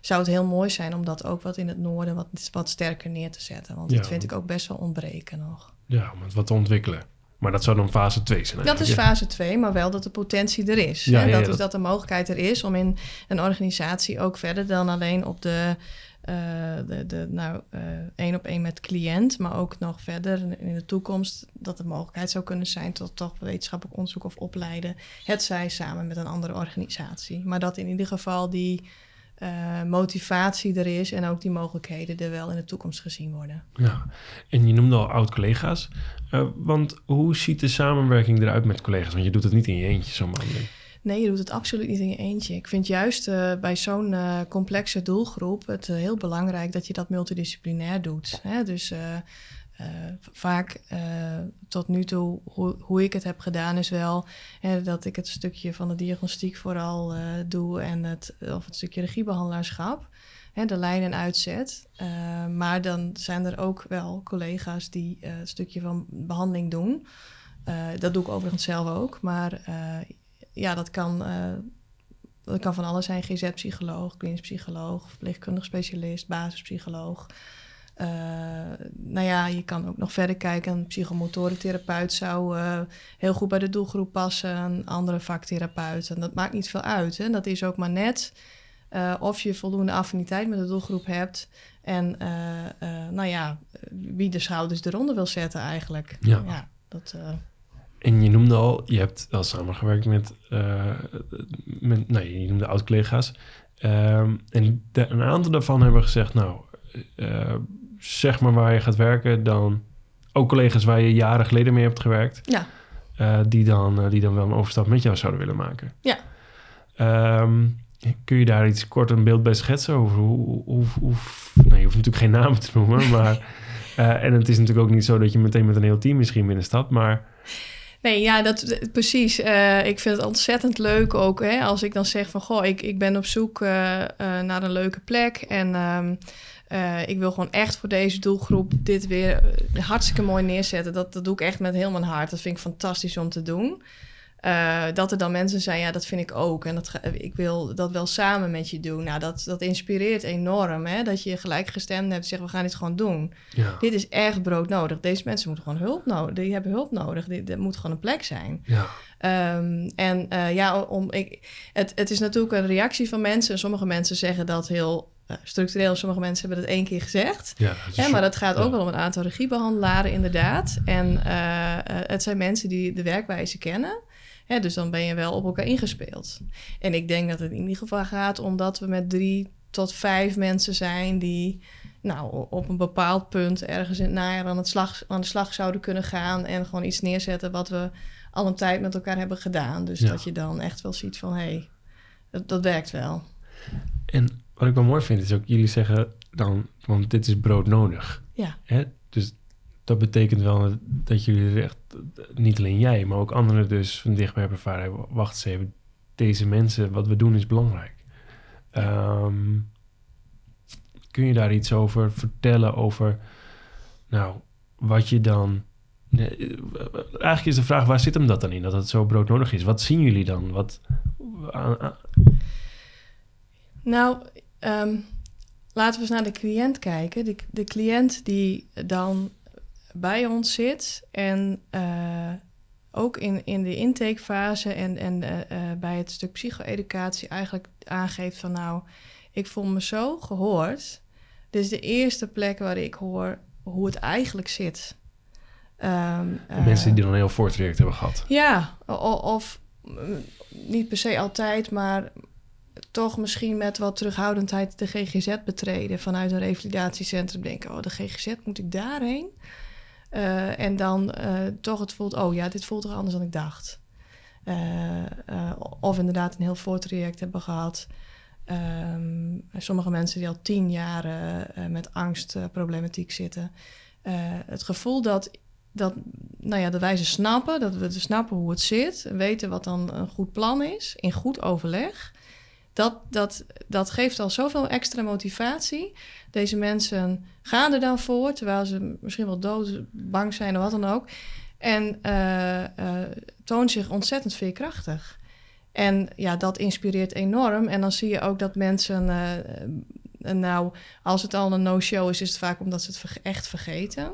Speaker 2: zou het heel mooi zijn om dat ook wat in het noorden wat, wat sterker neer te zetten. Want dat vind ik ook best wel ontbreken nog.
Speaker 1: Ja, om het wat te ontwikkelen. Maar dat zou dan fase 2 zijn.
Speaker 2: Dat is fase 2, maar wel dat de potentie er is. Ja, hè? dat is dat de mogelijkheid er is om in een organisatie ook verder dan alleen op de, uh, de, de nou, uh, één op één met cliënt, maar ook nog verder in de toekomst dat de mogelijkheid zou kunnen zijn tot toch wetenschappelijk onderzoek of opleiden. Het zij samen met een andere organisatie. Maar dat in ieder geval die uh, motivatie er is en ook die mogelijkheden er wel in de toekomst gezien worden.
Speaker 1: Ja, en je noemde al oud-collega's. Uh, want hoe ziet de samenwerking eruit met collega's? Want je doet het niet in je eentje, zo'n behandeling.
Speaker 2: Nee, je doet het absoluut niet in je eentje. Ik vind juist uh, bij zo'n complexe doelgroep het heel belangrijk dat je dat multidisciplinair doet. Hè? Dus uh, vaak uh, tot nu toe, hoe, ik het heb gedaan, is wel hè, dat ik het stukje van de diagnostiek vooral uh, doe en het, of het stukje regiebehandelaarschap, hè, de lijnen uitzet. maar dan zijn er ook wel collega's die het stukje van behandeling doen. dat doe ik overigens zelf ook, maar ja, dat kan. dat kan van alles zijn: GZ-psycholoog, klinisch psycholoog, verpleegkundig specialist, basispsycholoog. Uh, nou ja, je kan ook nog verder kijken. Een psychomotorentherapeut zou uh, heel goed bij de doelgroep passen. Een andere vaktherapeut. En dat maakt niet veel uit. Hè? Dat is ook maar net uh, of je voldoende affiniteit met de doelgroep hebt. En nou ja, wie de schouders eronder wil zetten eigenlijk.
Speaker 1: Ja.
Speaker 2: ja dat,
Speaker 1: en je noemde al, je hebt al samengewerkt met, met nee, je noemde oud-collega's. Ehm, en de, een aantal daarvan hebben gezegd, nou zeg maar waar je gaat werken, dan ook collega's waar je jaren geleden mee hebt gewerkt.
Speaker 2: Ja.
Speaker 1: Uh, die, dan, uh, die dan wel een overstap met jou zouden willen maken.
Speaker 2: Ja.
Speaker 1: Um, kun je daar iets kort een beeld bij schetsen over hoe... hoe, hoe nou, je hoeft natuurlijk geen namen te noemen, maar... Uh, en het is natuurlijk ook niet zo dat je meteen met een heel team misschien binnenstapt, maar...
Speaker 2: Nee, ja, dat, precies. ik vind het ontzettend leuk ook hè, als ik dan zeg van... goh, ik, ik ben op zoek naar een leuke plek en... Um, uh, ik wil gewoon echt voor deze doelgroep dit weer hartstikke mooi neerzetten. Dat, dat doe ik echt met heel mijn hart. Dat vind ik fantastisch om te doen. Eh, dat er dan mensen zijn, ja, dat vind ik ook. En dat ga, ik wil dat wel samen met je doen. Nou, dat, dat inspireert enorm, hè? Dat je gelijkgestemd hebt, zeggen we gaan dit gewoon doen.
Speaker 1: Ja.
Speaker 2: Dit is echt broodnodig. Deze mensen moeten gewoon hulp nodig. Die hebben hulp nodig. Dit, moet gewoon een plek zijn.
Speaker 1: Ja.
Speaker 2: Ehm, en eh, ja, om, ik, het, het is natuurlijk een reactie van mensen. Sommige mensen zeggen dat heel structureel. Sommige mensen hebben dat één keer gezegd.
Speaker 1: Ja,
Speaker 2: Hè, maar dat gaat ook wel om een aantal regiebehandelaren, inderdaad. En eh, eh, het zijn mensen die de werkwijze kennen. Hè, dus dan ben je wel op elkaar ingespeeld. En ik denk dat het in ieder geval gaat omdat we met drie tot vijf mensen zijn die nou, op een bepaald punt ergens in het najaar aan, het slag, aan de slag zouden kunnen gaan en gewoon iets neerzetten wat we al een tijd met elkaar hebben gedaan. Dus
Speaker 1: Ja.
Speaker 2: dat je dan echt wel ziet van hé, hey, dat, dat werkt wel.
Speaker 1: En wat ik wel mooi vind is ook, jullie zeggen dan, want dit is broodnodig.
Speaker 2: Ja.
Speaker 1: Hè? Dus dat betekent wel dat jullie echt, niet alleen jij, maar ook anderen dus van dichtbij hebben ervaren. Wacht eens even, deze mensen, wat we doen is belangrijk. Ehm, kun je daar iets over vertellen over, nou, wat je dan... Nee, eh, eigenlijk is de vraag, waar zit hem dat dan in, dat het zo broodnodig is? Wat zien jullie dan? Wat, aan- aan-
Speaker 2: Nou, ehm, laten we eens naar de cliënt kijken. De, de cliënt die dan bij ons zit en eh, ook in, in de intakefase en, en eh, eh, bij het stuk psycho-educatie eigenlijk aangeeft van nou, ik voel me zo gehoord. Dit is de eerste plek waar ik hoor hoe het eigenlijk zit. Ehm, eh,
Speaker 1: mensen die dan een heel voortraject hebben gehad.
Speaker 2: ja, of mm, niet per se altijd, maar toch misschien met wat terughoudendheid de GGZ betreden vanuit een revalidatiecentrum. Denken, oh, de GGZ moet ik daarheen? Eh, en dan eh, toch het voelt, oh ja, dit voelt toch anders dan ik dacht. Eh, of inderdaad een heel voortraject hebben gehad. Ehm, sommige mensen die al tien jaar met angstproblematiek zitten. Het gevoel dat dat, nou ja, dat wij ze snappen, dat we snappen hoe het zit, en weten wat dan een goed plan is, in goed overleg. Dat, dat, dat geeft al zoveel extra motivatie. Deze mensen gaan er dan voor, terwijl ze misschien wel dood, bang zijn of wat dan ook. En eh, tonen zich ontzettend veerkrachtig. En ja, dat inspireert enorm. En dan zie je ook dat mensen, eh, nou, als het al een no-show is, is het vaak omdat ze het echt vergeten.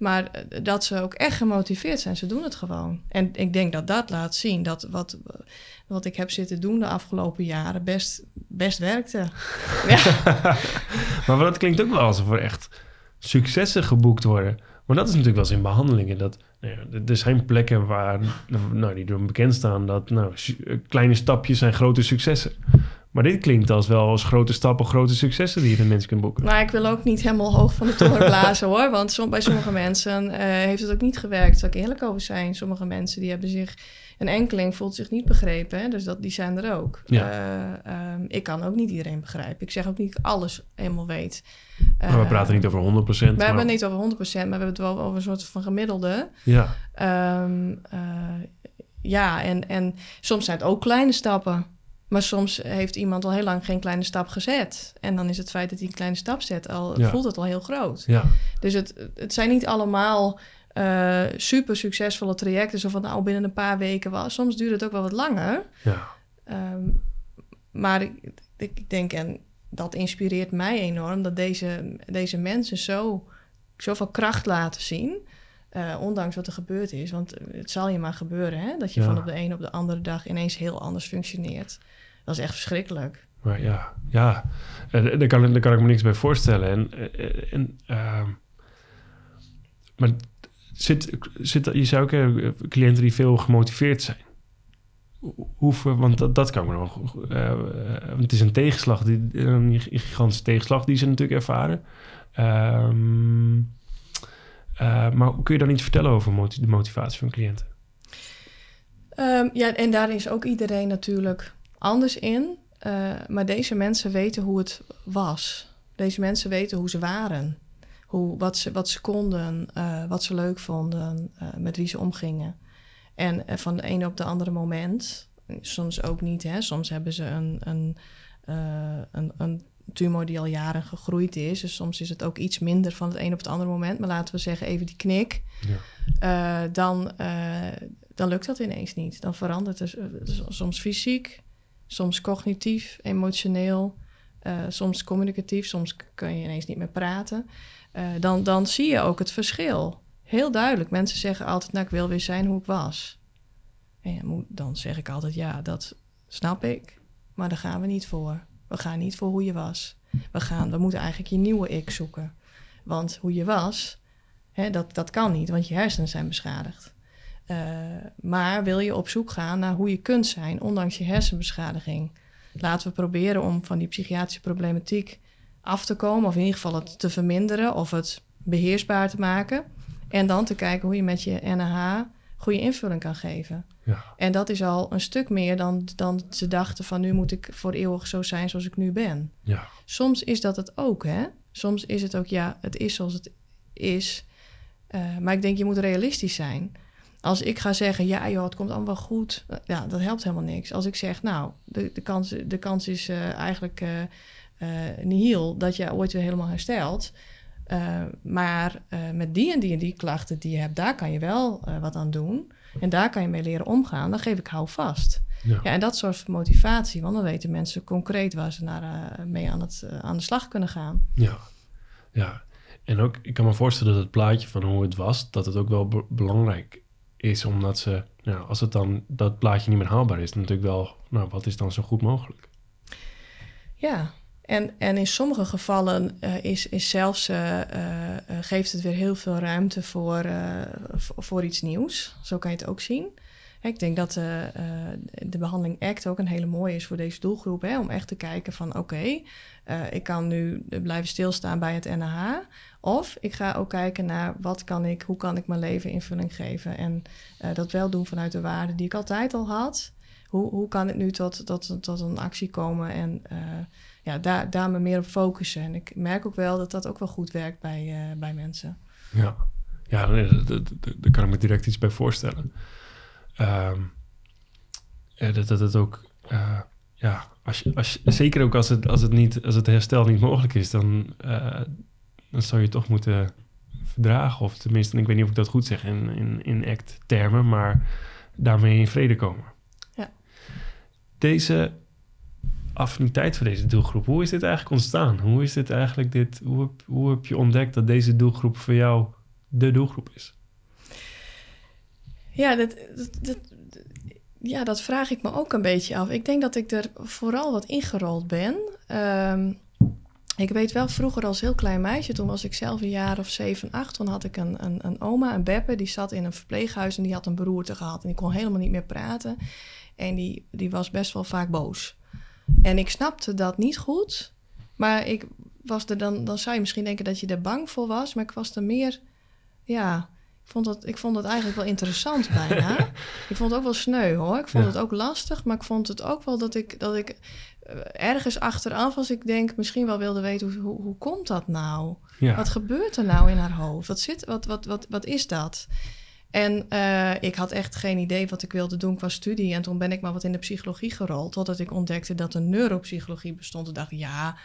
Speaker 2: Maar eh, dat ze ook echt gemotiveerd zijn. Ze doen het gewoon. En ik denk dat dat laat zien dat wat, wat ik heb zitten doen de afgelopen jaren best, best werkte. ja.
Speaker 1: maar dat klinkt ook wel alsof er echt successen geboekt worden. Maar dat is natuurlijk wel eens in behandelingen. Dat, nou ja, er- zijn plekken waar, nou, die door bekend staan, dat nou, kleine stapjes zijn grote successen. Maar dit klinkt als wel als grote stappen, grote successen die je de mensen kunt boeken.
Speaker 2: Maar ik wil ook niet helemaal hoog van de toren blazen hoor. Want som, bij sommige mensen eh, heeft het ook niet gewerkt. Kan ik eerlijk over zijn. Sommige mensen die hebben zich... Een enkeling voelt zich niet begrepen. Hè? Dus dat, die zijn er ook.
Speaker 1: Ja.
Speaker 2: Eh, ehm, ik kan ook niet iedereen begrijpen. Ik zeg ook niet dat ik alles helemaal weet.
Speaker 1: maar we
Speaker 2: Eh,
Speaker 1: praten niet over 100%.
Speaker 2: We hebben het niet over 100%, maar we hebben het wel over een soort van gemiddelde.
Speaker 1: Ja,
Speaker 2: Ehm, eh, ja, en, en soms zijn het ook kleine stappen. Maar soms heeft iemand al heel lang geen kleine stap gezet. En dan is het feit dat hij een kleine stap zet, al
Speaker 1: Ja.
Speaker 2: voelt het al heel groot.
Speaker 1: ja,
Speaker 2: Dus het, het zijn niet allemaal eh, super succesvolle trajecten. Zo van nou binnen een paar weken. Wel. Soms duurt het ook wel wat langer.
Speaker 1: ja.
Speaker 2: Ehm, maar ik, ik ik denk, en dat inspireert mij enorm, dat deze, deze mensen zo, zoveel kracht laten zien. Eh, ondanks wat er gebeurd is. Want het zal je maar gebeuren, hè? Dat je
Speaker 1: Ja.
Speaker 2: van op de een op de andere dag ineens heel anders functioneert. Dat is echt verschrikkelijk.
Speaker 1: Maar ja, ja. Eh, daar, kan, daar kan ik me niks bij voorstellen. En, eh, en, ehm, maar zit, zit, je zou ook hebben cliënten die veel gemotiveerd zijn. Hoe- Hoeveel, want dat, dat kan me nog... het is een tegenslag, die, een gigantische tegenslag die ze natuurlijk ervaren. Ehm, eh, maar kun je dan iets vertellen over de motivatie van cliënten?
Speaker 2: Ehm, ja, en daar is ook iedereen natuurlijk anders in. Eh, maar deze mensen weten hoe het was. Deze mensen weten hoe ze waren. Hoe, wat, ze, wat ze konden, eh, wat ze leuk vonden, met wie ze omgingen. En van de ene op de andere moment, soms ook niet, hè, soms hebben ze een, een, een, een tumor die al jaren gegroeid is. Dus soms is het ook iets minder van het een op het andere moment. Maar laten we zeggen even die knik.
Speaker 1: Ja.
Speaker 2: Eh, dan, eh, dan lukt dat ineens niet. Dan verandert het uh, soms fysiek, soms cognitief, emotioneel, soms communicatief, soms kun je ineens niet meer praten. Dan, dan zie je ook het verschil. Heel duidelijk. Mensen zeggen altijd, nou, ik wil weer zijn hoe ik was. En dan zeg ik altijd, ja, dat snap ik. Maar daar gaan we niet voor. We gaan niet voor hoe je was. We, gaan, we moeten eigenlijk je nieuwe ik zoeken. Want hoe je was, hè, dat, dat kan niet, want je hersenen zijn beschadigd. Uh, maar wil je op zoek gaan naar hoe je kunt zijn, ondanks je hersenbeschadiging? Laten we proberen om van die psychiatrische problematiek af te komen, of in ieder geval het te verminderen of het beheersbaar te maken. En dan te kijken hoe je met je NH goede invulling kan geven. Ja. En dat is al een stuk meer dan, dan ze dachten van nu moet ik voor eeuwig zo zijn zoals ik nu ben. Ja. Soms is dat het ook, hè? Soms is het ook, ja, het is zoals het is. Uh, maar ik denk, je moet realistisch zijn. Als ik ga zeggen, ja joh, het komt allemaal wel goed. Eh, ja, dat helpt helemaal niks. Als ik zeg, nou, de, de, kans, de kans is uh, eigenlijk uh, nihil dat je ooit weer helemaal herstelt. Maar met die en die en die klachten die je hebt, daar kan je wel wat aan doen. En daar kan je mee leren omgaan. Dan geef ik hou vast. Ja. ja en dat zorgt voor motivatie. Want dan weten mensen concreet waar ze naar, mee aan, het, aan de slag kunnen gaan.
Speaker 1: Ja, ja. En ook, ik kan me voorstellen dat het plaatje van hoe het was, dat het ook wel belangrijk is omdat ze, nou, als het dan dat plaatje niet meer haalbaar is, dan natuurlijk wel, nou, wat is dan zo goed mogelijk?
Speaker 2: Ja, en, en in sommige gevallen uh, is, is zelfs, uh, uh, geeft het weer heel veel ruimte voor, voor iets nieuws. Zo kan je het ook zien. Ik denk dat de behandeling ACT ook een hele mooie is voor deze doelgroep. Hè, om echt te kijken van oké, ik kan nu blijven stilstaan bij het NH. Of ik ga ook kijken naar wat kan ik, hoe kan ik mijn leven invulling geven. En dat wel doen vanuit de waarden die ik altijd al had. Hoe, hoe kan ik nu tot, tot, tot een actie komen en ja, daar, daar me meer op focussen. En ik merk ook wel dat dat ook wel goed werkt bij, uh, bij mensen.
Speaker 1: Ja, ja daar, kan ik me direct iets bij voorstellen. Um, dat, dat het ook, ja, als je, als je, zeker ook als het, als, het niet, als het herstel niet mogelijk is, dan dan zou je toch moeten verdragen. Of tenminste, ik weet niet of ik dat goed zeg in, in, in act-termen, maar daarmee in vrede komen. Ja. Deze affiniteit voor deze doelgroep, hoe is dit eigenlijk ontstaan? Hoe is dit eigenlijk dit, hoe heb, je ontdekt dat deze doelgroep voor jou de doelgroep is?
Speaker 2: Ja, dat, dat, ja, dat vraag ik me ook een beetje af. Ik denk dat ik er vooral wat ingerold ben. Um, ik weet wel, vroeger als heel klein meisje, toen was ik zelf een jaar of zeven, acht, toen had ik een, een, een oma, een beppe, die zat in een verpleeghuis en die had een beroerte gehad en die kon helemaal niet meer praten. En die, die was best wel vaak boos. En ik snapte dat niet goed, maar ik was er dan, dan zou je misschien denken dat je er bang voor was, maar ik was er meer, ja, ik vond het, ik vond het eigenlijk wel interessant bijna. ik vond het ook wel sneu hoor. Ik vond het ook lastig, maar ik vond het ook wel dat ik, dat ik eh, ergens achteraf, als ik denk, misschien wel wilde weten hoe, hoe, hoe komt dat nou? Wat gebeurt er nou in haar hoofd? Wat, zit, wat, wat, wat, wat is dat? En uh, ik had echt geen idee wat ik wilde doen qua studie. En toen ben ik maar wat in de psychologie gerold. Totdat ik ontdekte dat er neuropsychologie bestond. En dacht, ja,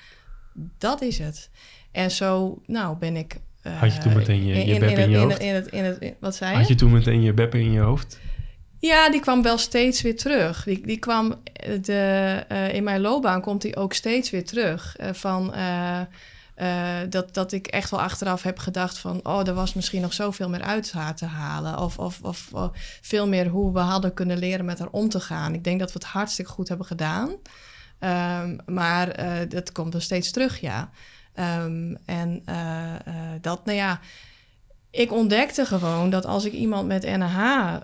Speaker 2: dat is het. En zo, nou, ben ik
Speaker 1: had je toen meteen je, je bep in, je hoofd?
Speaker 2: Wat zei je?
Speaker 1: Had je toen meteen je beppen in je hoofd?
Speaker 2: Ja, die kwam wel steeds weer terug. Die, die kwam de, uh, in mijn loopbaan komt die ook steeds weer terug. Van uh, dat, dat ik echt wel achteraf heb gedacht van... oh, er was misschien nog zoveel meer uit haar te halen. Of, of, of, veel meer hoe we hadden kunnen leren met haar om te gaan. Ik denk dat we het hartstikke goed hebben gedaan. Um, maar dat komt er steeds terug, ja. Um, en uh, dat, nou ja, ik ontdekte gewoon dat als ik iemand met NH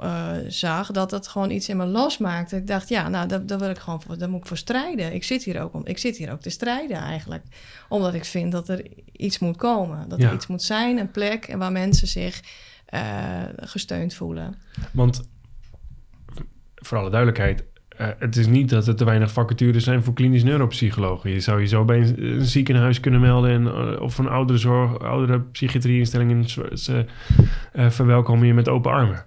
Speaker 2: uh, eh, zag, dat dat gewoon iets in me losmaakte. Ik dacht, ja, nou, daar, daar wil ik gewoon voor, daar moet ik voor strijden. Ik zit hier ook om, ik zit hier ook te strijden eigenlijk, omdat ik vind dat er iets moet komen, dat er iets moet zijn, een plek waar mensen zich gesteund voelen.
Speaker 1: Want voor alle duidelijkheid, uh, het is niet dat er te weinig vacatures zijn voor klinisch neuropsychologen. Je zou je zo bij een, ziekenhuis kunnen melden en, uh, of een oudere zorg, oudere psychiatrieinstelling ze uh, verwelkomen je met open armen.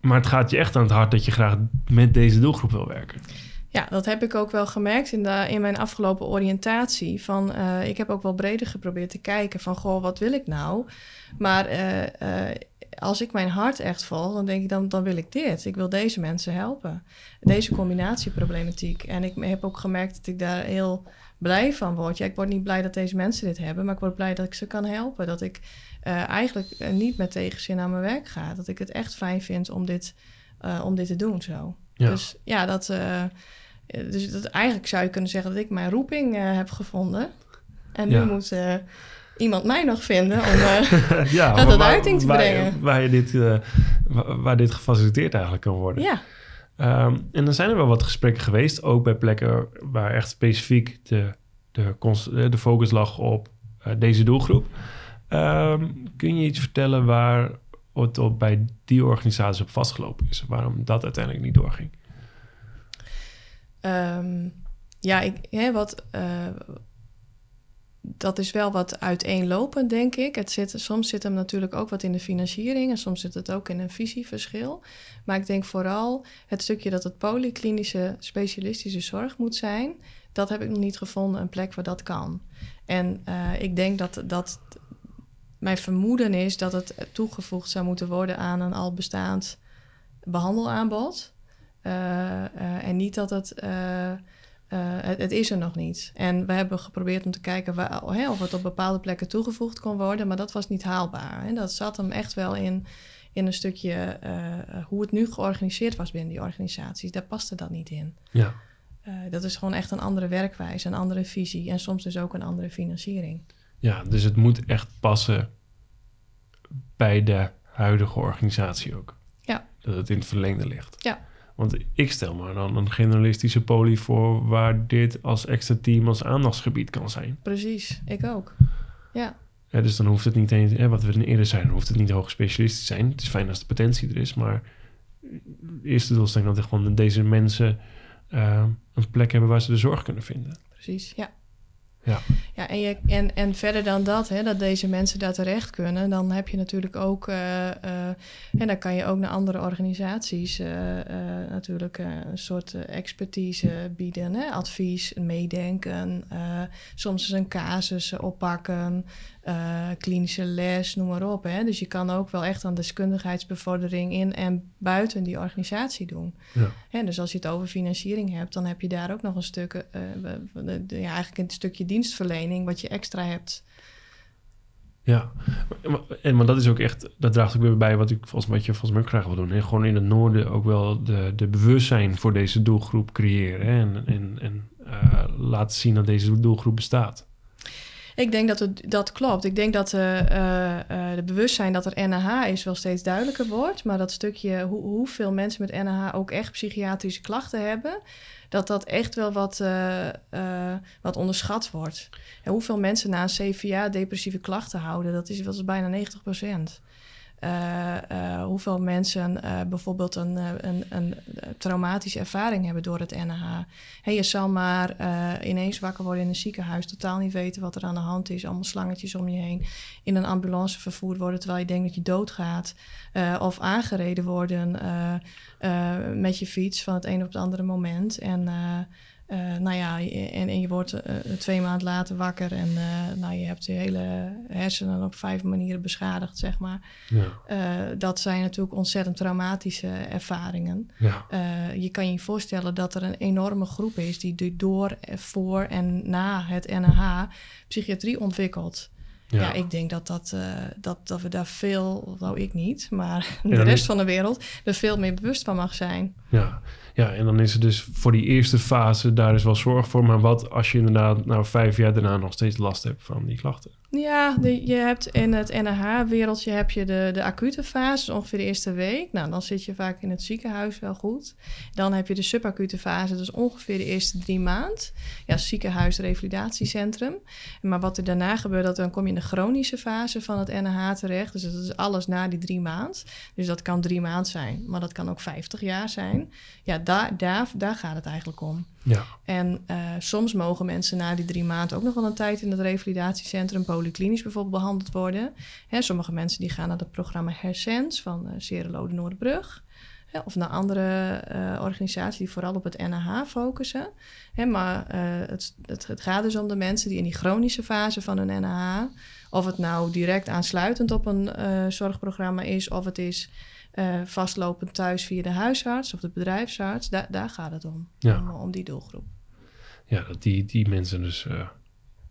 Speaker 1: Maar het gaat je echt aan het hart dat je graag met deze doelgroep wil werken.
Speaker 2: Ja, dat heb ik ook wel gemerkt in, de, in mijn afgelopen oriëntatie. Van, ik heb ook wel breder geprobeerd te kijken van, goh, wat wil ik nou? Maar als ik mijn hart echt volg, dan denk ik, dan, dan wil ik dit. Ik wil deze mensen helpen. Deze combinatieproblematiek. En ik heb ook gemerkt dat ik daar heel blij van word. Ja, ik word niet blij dat deze mensen dit hebben, maar ik word blij dat ik ze kan helpen. Dat ik uh, eigenlijk uh, niet met tegenzin aan mijn werk ga. Dat ik het echt fijn vind om dit, uh, om dit te doen zo. Ja. Dus ja, dat, dus dat eigenlijk zou je kunnen zeggen dat ik mijn roeping heb gevonden. En nu moet iemand mij nog vinden om ja, dat tot uiting te
Speaker 1: waar,
Speaker 2: brengen.
Speaker 1: Waar, je dit, waar dit gefaciliteerd eigenlijk kan worden.
Speaker 2: Ja.
Speaker 1: Um, en dan zijn er wel wat gesprekken geweest, ook bij plekken waar echt specifiek de, de, de focus lag op uh, deze doelgroep. Um, kun je iets vertellen waar het op bij die organisatie op vastgelopen is? Waarom dat uiteindelijk niet doorging?
Speaker 2: Um, ja, ik, hè, wat, uh, dat is wel wat uiteenlopend, denk ik. Het zit, soms zit hem natuurlijk ook wat in de financiering en soms zit het ook in een visieverschil. Maar ik denk vooral het stukje dat het polyklinische specialistische zorg moet zijn, dat heb ik nog niet gevonden, een plek waar dat kan. En uh, ik denk dat, dat mijn vermoeden is dat het toegevoegd zou moeten worden aan een al bestaand behandelaanbod. Uh, uh, en niet dat het uh, het, het, is er nog niet. En we hebben geprobeerd om te kijken waar, hè, of het op bepaalde plekken toegevoegd kon worden, maar dat was niet haalbaar. Hè. Dat zat hem echt wel in, in een stukje uh, hoe het nu georganiseerd was binnen die organisaties. Daar paste dat niet in.
Speaker 1: Ja.
Speaker 2: Uh, dat is gewoon echt een andere werkwijze, een andere visie en soms dus ook een andere financiering.
Speaker 1: Ja, dus het moet echt passen bij de huidige organisatie ook.
Speaker 2: Ja.
Speaker 1: Dat het in het verlengde ligt.
Speaker 2: Ja.
Speaker 1: Want ik stel maar dan een generalistische poli voor waar dit als extra team als aandachtsgebied kan zijn.
Speaker 2: Precies, ik ook. Ja.
Speaker 1: ja dus dan hoeft het niet eens, hè, wat we eerder zeiden, hoeft het niet hoog specialistisch te zijn. Het is fijn als de potentie er is, maar de eerste doelstelling dat gewoon deze mensen uh, een plek hebben waar ze de zorg kunnen vinden.
Speaker 2: Precies, ja.
Speaker 1: Ja,
Speaker 2: ja en, je, en, en verder dan dat, hè, dat deze mensen daar terecht kunnen, dan heb je natuurlijk ook, uh, uh, en dan kan je ook naar andere organisaties uh, natuurlijk een soort expertise bieden, hè, advies, meedenken, soms eens een casus oppakken, klinische les, noem maar op. Hè. Dus je kan ook wel echt aan deskundigheidsbevordering in en buiten die organisatie doen.
Speaker 1: Ja.
Speaker 2: Dus als je het over financiering hebt, dan heb je daar ook nog een stuk, ja, eigenlijk een stukje dienstverlening wat je extra hebt.
Speaker 1: Ja, en, maar dat is ook echt, dat draagt ook weer bij wat ik volgens mij, je volgens mij ook graag wil doen. En gewoon in het noorden ook wel de, de bewustzijn voor deze doelgroep creëren. Hè? En, en, en uh, laten zien dat deze doelgroep bestaat.
Speaker 2: Ik denk dat het, dat klopt. Ik denk dat uh, uh, de bewustzijn dat er NAH is wel steeds duidelijker wordt. Maar dat stukje hoe, hoeveel mensen met NAH ook echt psychiatrische klachten hebben dat dat echt wel wat, wat onderschat wordt. En hoeveel mensen na een CVA depressieve klachten houden, dat is, dat is bijna 90 procent. Uh, hoeveel mensen bijvoorbeeld een, een, een, traumatische ervaring hebben door het NH. Je zal maar ineens wakker worden in een ziekenhuis, totaal niet weten wat er aan de hand is, allemaal slangetjes om je heen, in een ambulance vervoerd worden terwijl je denkt dat je doodgaat, of aangereden worden met je fiets van het een op het andere moment. En uh, nou ja, en, en je wordt uh, twee maanden later wakker en uh, nou, je hebt je hele hersenen op vijf manieren beschadigd, zeg maar.
Speaker 1: Ja.
Speaker 2: dat zijn natuurlijk ontzettend traumatische ervaringen.
Speaker 1: Ja.
Speaker 2: je kan je voorstellen dat er een enorme groep is die door, voor en na het NH psychiatrie ontwikkelt. Ja. ja. ik denk dat, dat, dat, dat we daar veel, nou ik niet, maar de rest van de wereld er veel meer bewust van mag zijn.
Speaker 1: Ja, ja, en dan is er dus voor die eerste fase, daar is wel zorg voor. Maar wat als je inderdaad nou vijf jaar daarna nog steeds last hebt van die klachten?
Speaker 2: Ja, je hebt in het NH-wereldje heb je de, de acute fase, ongeveer de eerste week. Nou, dan zit je vaak in het ziekenhuis wel goed. Dan heb je de subacute fase, dus ongeveer de eerste drie maand. Ja, ziekenhuis, revalidatiecentrum. Maar wat er daarna gebeurt, dat dan kom je in de chronische fase van het NH terecht. Dus dat is alles na die drie maand. Dus dat kan drie maand zijn, maar dat kan ook 50 jaar zijn. Ja, daar, daar, daar gaat het eigenlijk om.
Speaker 1: Ja.
Speaker 2: En uh, soms mogen mensen na die drie maanden ook nog wel een tijd in het revalidatiecentrum polyklinisch bijvoorbeeld behandeld worden. Hè, sommige mensen die gaan naar het programma Hersens van uh, Serelode Noordbrug. Hè, of naar andere uh, organisaties die vooral op het NAH focussen. Hè, maar het, het, het, gaat dus om de mensen die in die chronische fase van hun NAH Of het nou direct aansluitend op een eh, zorgprogramma is, of het is eh, vastlopend thuis via de huisarts of de bedrijfsarts. Da daar gaat het om,
Speaker 1: Ja.
Speaker 2: om, om die doelgroep.
Speaker 1: Ja, dat die, die mensen dus eh,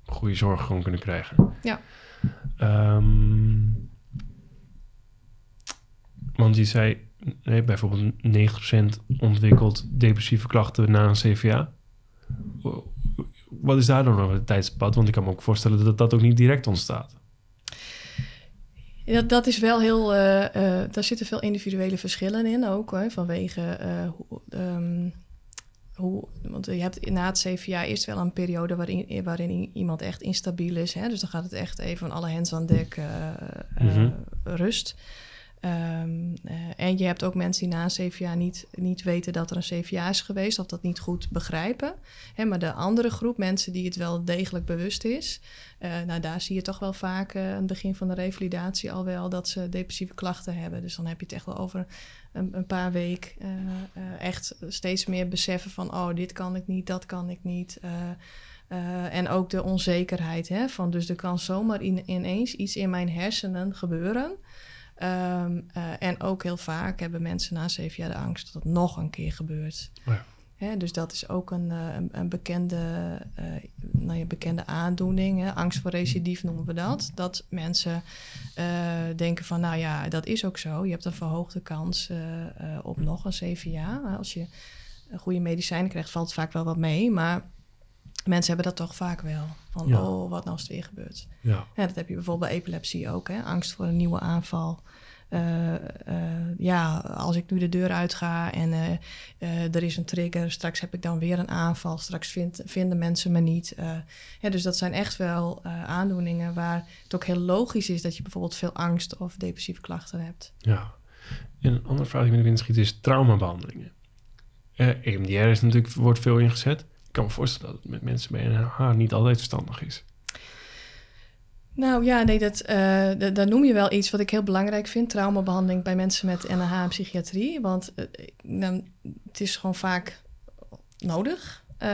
Speaker 1: goede zorg gewoon kunnen krijgen.
Speaker 2: Ja.
Speaker 1: Ehm, want je zei, nee, bijvoorbeeld 90% ontwikkelt depressieve klachten na een CVA. Wat is daar dan nog het tijdspad? Want ik kan me ook voorstellen dat dat ook niet direct ontstaat.
Speaker 2: Ja, dat is wel heel. eh, eh, daar zitten veel individuele verschillen in ook. Hè, vanwege eh, hoe, ehm, hoe. Want je hebt na het CVA eerst wel een periode waarin, waarin iemand echt instabiel is. Hè, dus dan gaat het echt even van alle hens aan dek
Speaker 1: Mhm.
Speaker 2: rust. Ehm, eh, en je hebt ook mensen die na een CVA niet, niet weten dat er een CVA is geweest of dat niet goed begrijpen. Hè, maar de andere groep mensen die het wel degelijk bewust is, eh, nou, daar zie je toch wel vaak eh, aan het begin van de revalidatie al wel dat ze depressieve klachten hebben. Dus dan heb je het echt wel over een, een paar weken echt steeds meer beseffen van, oh, dit kan ik niet, dat kan ik niet. en ook de onzekerheid, hè, van dus er kan zomaar in, ineens iets in mijn hersenen gebeuren. Ehm, eh, en ook heel vaak hebben mensen na zeven jaar de angst dat het nog een keer gebeurt.
Speaker 1: Oh ja.
Speaker 2: Hè, dus dat is ook een, eh, een, een bekende, eh, nou ja, bekende aandoening. Hè? Angst voor recidief noemen we dat. Dat mensen denken van, nou ja, dat is ook zo. Je hebt een verhoogde kans op nog een CVA. Als je goede medicijnen krijgt, valt het vaak wel wat mee. Maar mensen hebben dat toch vaak wel. Van,
Speaker 1: Ja.
Speaker 2: oh, wat nou als het weer gebeurt.
Speaker 1: Ja,
Speaker 2: Ja, dat heb je bijvoorbeeld bij epilepsie ook. Hè? Angst voor een nieuwe aanval. Eh, eh, ja, als ik nu de deur uitga en eh, er is een trigger, straks heb ik dan weer een aanval, straks vind, vinden mensen me niet. Ja, dus dat zijn echt wel aandoeningen waar het ook heel logisch is dat je bijvoorbeeld veel angst of depressieve klachten hebt.
Speaker 1: ja. En een andere vraag die me er binnen schiet is traumabehandelingen. Eh EMDR is natuurlijk, wordt veel ingezet. Ik kan me voorstellen dat het met mensen bij NH niet altijd verstandig is.
Speaker 2: Nou ja, nee, dat, daar noem je wel iets wat ik heel belangrijk vind. Traumabehandeling bij mensen met NH en psychiatrie. Want eh, nou, het is gewoon vaak nodig. Eh,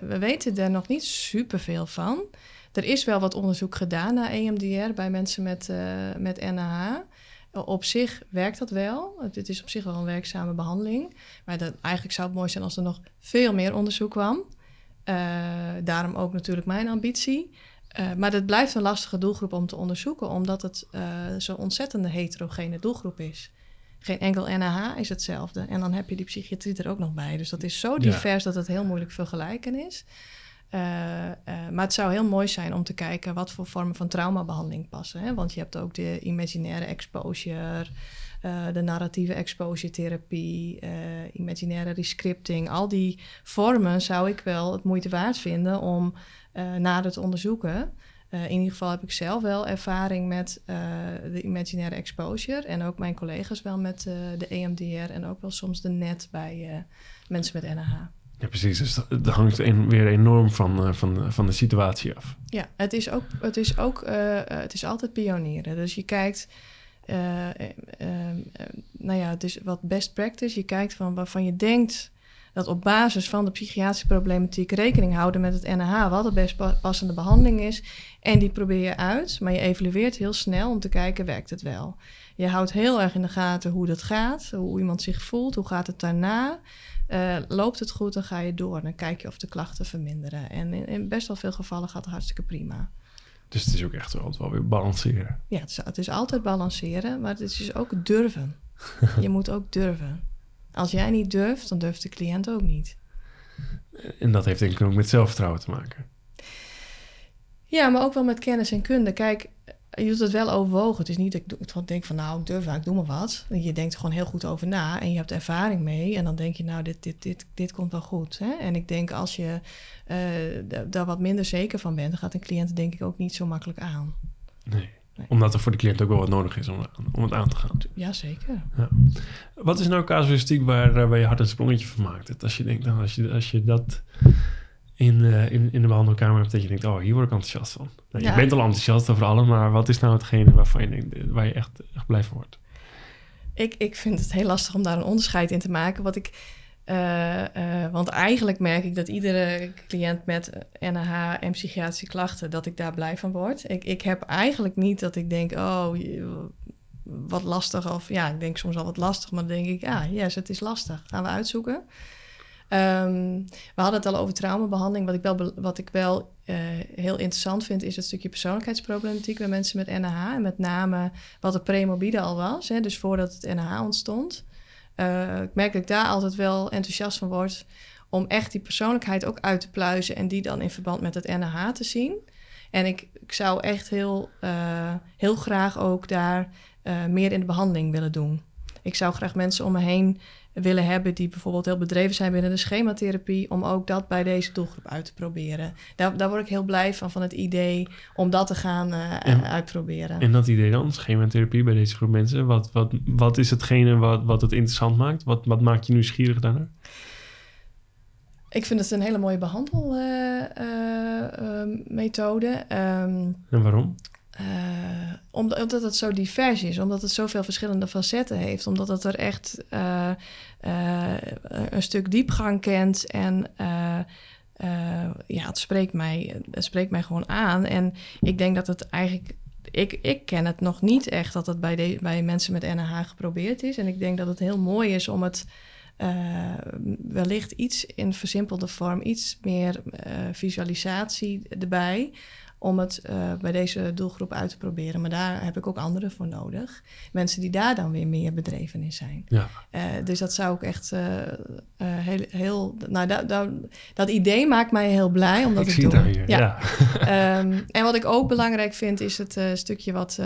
Speaker 2: we weten er nog niet superveel van. Er is wel wat onderzoek gedaan naar EMDR bij mensen met, met NH. Op zich werkt dat wel. Het, het is op zich wel een werkzame behandeling. Maar dat, eigenlijk zou het mooi zijn als er nog veel meer onderzoek kwam. Eh, daarom ook natuurlijk mijn ambitie. Uh, maar dat blijft een lastige doelgroep om te onderzoeken, omdat het uh, zo'n ontzettende heterogene doelgroep is. Geen enkel NAH is hetzelfde. En dan heb je die psychiatrie er ook nog bij. Dus dat is zo divers ja. dat het heel moeilijk vergelijken is. Uh, maar het zou heel mooi zijn om te kijken wat voor vormen van traumabehandeling passen. Hè? Want je hebt ook de imaginaire exposure, de narratieve exposure therapie, imaginaire rescripting. Al die vormen zou ik wel het moeite waard vinden om nader te onderzoeken. In ieder geval heb ik zelf wel ervaring met de imaginaire exposure. En ook mijn collega's wel met de EMDR en ook wel soms de NET bij mensen met NH.
Speaker 1: Ja, precies. Dus dat hangt weer enorm van, van, van de situatie af.
Speaker 2: Ja, het is ook, het is ook het is altijd pionieren. Dus je kijkt. nou ja, het is wat best practice. Je kijkt van waarvan je denkt dat op basis van de psychiatrische problematiek rekening houden met het NH, wat de best passende behandeling is. En die probeer je uit, maar je evalueert heel snel om te kijken, werkt het wel? Je houdt heel erg in de gaten hoe dat gaat, hoe iemand zich voelt, hoe gaat het daarna. Uh, loopt het goed, dan ga je door. Dan kijk je of de klachten verminderen. En in, in best wel veel gevallen gaat het hartstikke prima.
Speaker 1: Dus het is ook echt wel, wel weer balanceren.
Speaker 2: Ja, het is, het is altijd balanceren, maar het is dus ook durven. je moet ook durven. Als jij niet durft, dan durft de cliënt ook niet.
Speaker 1: En dat heeft denk ik ook met zelfvertrouwen te maken.
Speaker 2: Ja, maar ook wel met kennis en kunde. Kijk, je doet het wel overwogen. Het is niet dat ik denk van nou, ik durf ik doe maar wat. Je denkt er gewoon heel goed over na en je hebt ervaring mee. En dan denk je nou, dit, dit, dit, dit komt wel goed. Hè? En ik denk als je uh, daar wat minder zeker van bent... dan gaat een cliënt denk ik ook niet zo makkelijk aan.
Speaker 1: Nee. Nee. Omdat er voor de cliënt ook wel wat nodig is om, om het aan te gaan.
Speaker 2: Jazeker.
Speaker 1: Ja. Wat is nou casuïstiek waar, waar je hart een sprongetje van maakt? Als je denkt, nou, als je, als je dat in, uh, in, in de behandelkamer hebt, dat je denkt, oh, hier word ik enthousiast van. Nou, ja. Je bent al enthousiast over alles, maar wat is nou hetgene waarvan je denkt, waar je echt, echt blij van wordt?
Speaker 2: Ik, ik vind het heel lastig om daar een onderscheid in te maken. Wat ik Uh, want eigenlijk merk ik dat iedere cliënt met NH en psychiatrische klachten, dat ik daar blij van word. Ik, ik heb eigenlijk niet dat ik denk, oh, wat lastig. Of ja, ik denk soms al wat lastig, maar dan denk ik, ja, yes, het is lastig. Gaan we uitzoeken. Um, we hadden het al over traumabehandeling. Wat ik wel, wat ik wel uh, heel interessant vind, is het stukje persoonlijkheidsproblematiek bij mensen met NH. En met name wat de premorbide al was, hè, dus voordat het NH ontstond. Uh, ik merk dat ik daar altijd wel enthousiast van word om echt die persoonlijkheid ook uit te pluizen en die dan in verband met het NH te zien. En ik, ik zou echt heel, uh, heel graag ook daar meer in de behandeling willen doen. Ik zou graag mensen om me heen willen hebben die bijvoorbeeld heel bedreven zijn binnen de schematherapie, om ook dat bij deze doelgroep uit te proberen. Daar, daar word ik heel blij van, van het idee om dat te gaan uh, uitproberen.
Speaker 1: En dat idee dan, schematherapie bij deze groep mensen, wat, wat, wat is hetgene wat, wat het interessant maakt? Wat, wat maakt je nieuwsgierig daarnaar?
Speaker 2: Ik vind het een hele mooie behandelmethode. Uh, uh, um,
Speaker 1: en waarom?
Speaker 2: Uh, omdat, het zo divers is, omdat het zoveel verschillende facetten heeft, omdat het er echt uh, uh, een stuk diepgang kent en ja, het spreekt, mij, spreekt mij gewoon aan. En ik denk dat het eigenlijk, ik, ik ken het nog niet echt dat het bij, de, bij mensen met NH geprobeerd is. En ik denk dat het heel mooi is om het wellicht iets in versimpelde vorm, iets meer visualisatie erbij om het uh, bij deze doelgroep uit te proberen. Maar daar heb ik ook anderen voor nodig. Mensen die daar dan weer meer bedreven in zijn. Ja. Uh, dus dat zou ik echt uh, heel, heel... Nou, dat, dat, dat, idee maakt mij heel blij. Omdat
Speaker 1: ik zie het hier, ja.
Speaker 2: ja. um, en wat ik ook belangrijk vind, is het stukje wat...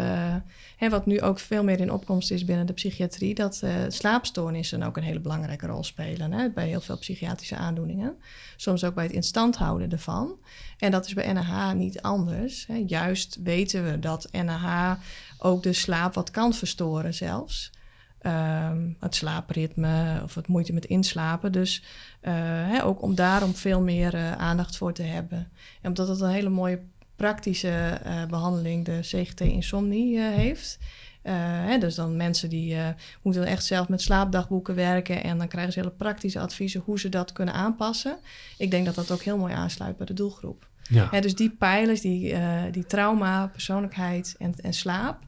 Speaker 2: Hè, wat nu ook veel meer in opkomst is binnen de psychiatrie... dat slaapstoornissen ook een hele belangrijke rol spelen. Hè, bij heel veel psychiatrische aandoeningen. Soms ook bij het instand houden ervan. En dat is bij NH niet anders. Hè. Juist weten we dat NH ook de slaap wat kan verstoren zelfs. Um, het slaapritme of het moeite met inslapen. Dus hè, ook om daarom veel meer uh, aandacht voor te hebben. En omdat het een hele mooie praktische uh, behandeling, de CGT-insomnie, heeft. Hè, dus dan mensen die moeten echt zelf met slaapdagboeken werken en dan krijgen ze hele praktische adviezen hoe ze dat kunnen aanpassen. Ik denk dat dat ook heel mooi aansluit bij de doelgroep. Ja. dus die pijlers, die, uh, die trauma, persoonlijkheid en, en slaap.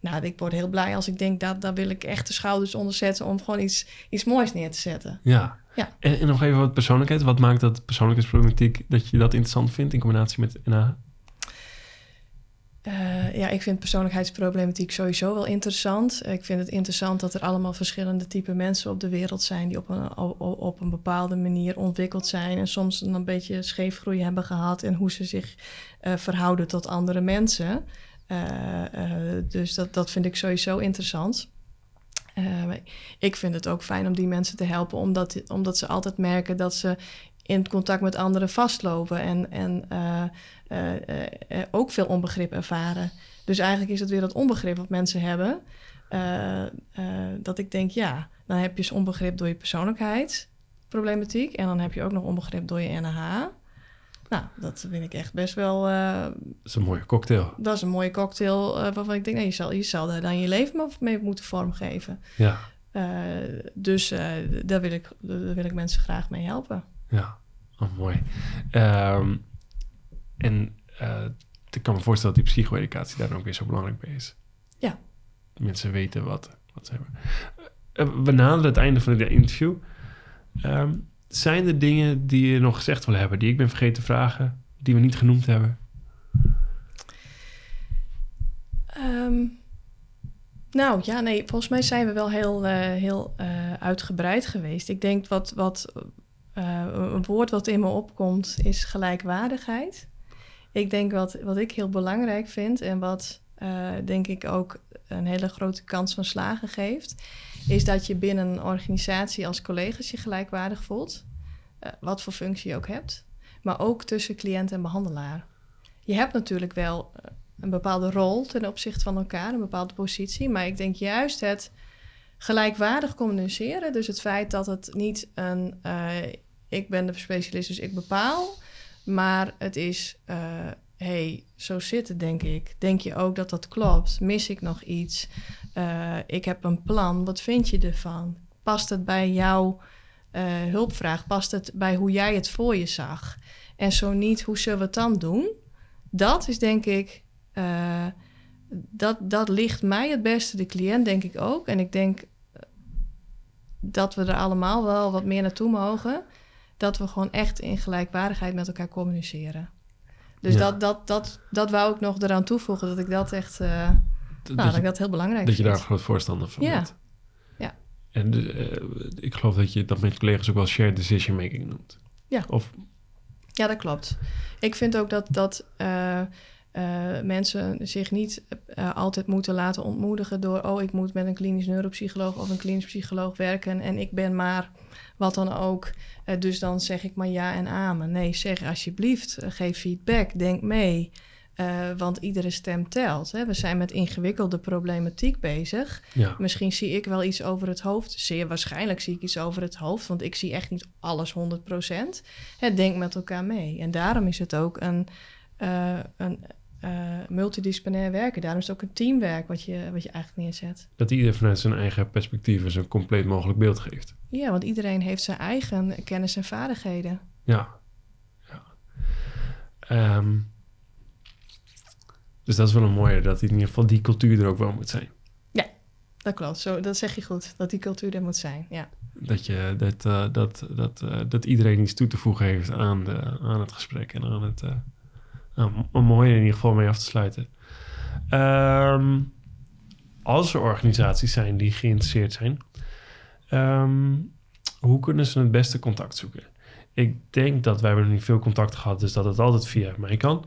Speaker 2: Nou, ik word heel blij als ik denk dat daar wil ik echt de schouders onder zetten om gewoon iets, iets moois neer te zetten.
Speaker 1: Ja. ja. En, en nog even wat persoonlijkheid. Wat maakt dat persoonlijkheidsproblematiek dat je dat interessant vindt in combinatie met NA?
Speaker 2: Uh, ja, ik vind persoonlijkheidsproblematiek sowieso wel interessant. Ik vind het interessant dat er allemaal verschillende type mensen op de wereld zijn die op een, op, een bepaalde manier ontwikkeld zijn en soms een beetje scheefgroei hebben gehad en hoe ze zich uh, verhouden tot andere mensen. Uh, dus dat, dat vind ik sowieso interessant. ik vind het ook fijn om die mensen te helpen, omdat, omdat ze altijd merken dat ze in contact met anderen vastlopen en, en uh, uh, ook veel onbegrip ervaren. Dus eigenlijk is het weer dat onbegrip wat mensen hebben. dat ik denk, ja, dan heb je dus onbegrip door je persoonlijkheidsproblematiek. En dan heb je ook nog onbegrip door je NH. Nou, dat vind ik echt best wel. dat
Speaker 1: is een mooie cocktail.
Speaker 2: Dat is een mooie cocktail waarvan ik denk, nou, je, zal, je zal daar dan je leven mee moeten vormgeven.
Speaker 1: Ja.
Speaker 2: dus daar, wil ik, daar wil ik mensen graag mee helpen.
Speaker 1: Ja, oh, mooi. Um, en uh, ik kan me voorstellen dat die psycho-educatie daar ook weer zo belangrijk bij is.
Speaker 2: Ja.
Speaker 1: Mensen weten wat, wat ze hebben. Uh, we naderen het einde van het interview. Um, zijn er dingen die je nog gezegd wil hebben, die ik ben vergeten te vragen, die we niet genoemd hebben?
Speaker 2: Um, nou ja, nee, volgens mij zijn we wel heel, uh, heel uitgebreid geweest. Ik denk wat, wat uh, een woord wat in me opkomt is gelijkwaardigheid. Ik denk wat, wat ik heel belangrijk vind en wat uh, denk ik ook een hele grote kans van slagen geeft, is dat je binnen een organisatie als collega's je gelijkwaardig voelt, uh, wat voor functie je ook hebt, maar ook tussen cliënt en behandelaar. Je hebt natuurlijk wel een bepaalde rol ten opzichte van elkaar, een bepaalde positie, maar ik denk juist het gelijkwaardig communiceren, dus het feit dat het niet een ik ben de specialist, dus ik bepaal. Maar het is, uh, hey, zo zit het denk ik. Denk je ook dat dat klopt? Mis ik nog iets? Uh, ik heb een plan, wat vind je ervan? Past het bij jouw eh, hulp vraagt, past het bij hoe jij het voor je zag? En zo niet, hoe zullen we het dan doen? Dat is denk ik, eh, dat, dat ligt mij het beste, de cliënt denk ik ook. En ik denk eh, dat we er allemaal wel wat meer naartoe mogen. Dat we gewoon echt in gelijkwaardigheid met elkaar communiceren. Dus
Speaker 1: Ja.
Speaker 2: dat, dat, dat, dat wou ik nog eraan toevoegen, dat ik dat echt, eh, nou,
Speaker 1: dat,
Speaker 2: dat
Speaker 1: je,
Speaker 2: ik dat heel belangrijk
Speaker 1: dat je daar
Speaker 2: vind.
Speaker 1: groot voorstander van
Speaker 2: Ja.
Speaker 1: bent.
Speaker 2: Ja.
Speaker 1: En eh, ik geloof dat je dat met collega's ook wel shared decision making noemt.
Speaker 2: Ja.
Speaker 1: Of
Speaker 2: Ja, dat klopt. Ik vind ook dat, dat eh, eh, mensen zich niet eh, altijd moeten laten ontmoedigen door... oh, ik moet met een klinisch neuropsycholoog of een klinisch psycholoog werken... en ik ben maar wat dan ook, eh, dus dan zeg ik maar ja en amen. Nee, zeg alsjeblieft, geef feedback, denk mee... want iedere stem telt. Hè. We zijn met ingewikkelde problematiek bezig.
Speaker 1: ja,
Speaker 2: Misschien zie ik wel iets over het hoofd. Zeer waarschijnlijk zie ik iets over het hoofd, want ik zie echt niet alles 100%. Het denk met elkaar mee. En daarom is het ook een, een eh, multidisciplinair werken. Daarom is het ook een teamwerk wat je, wat je eigenlijk neerzet.
Speaker 1: dat ieder vanuit zijn eigen perspectief een zo compleet mogelijk beeld geeft.
Speaker 2: Ja, want iedereen heeft zijn eigen kennis en vaardigheden.
Speaker 1: Ja. ja. Ehm, dus dat is wel een mooie, dat in ieder geval die cultuur er ook wel moet zijn.
Speaker 2: Dat klopt, Zo, dat zeg je goed, dat die cultuur er moet zijn. Ja,
Speaker 1: Dat, je, dat, eh, dat, dat, eh, dat iedereen iets toe te voegen heeft aan, de, aan het gesprek en aan het... eh nou, om mooi in ieder geval mee af te sluiten. Ehm, als er organisaties zijn die geïnteresseerd zijn, ehm, hoe kunnen ze het beste contact zoeken? Ik denk dat wij hebben nog niet veel contact gehad, dus dat het altijd via mij kan.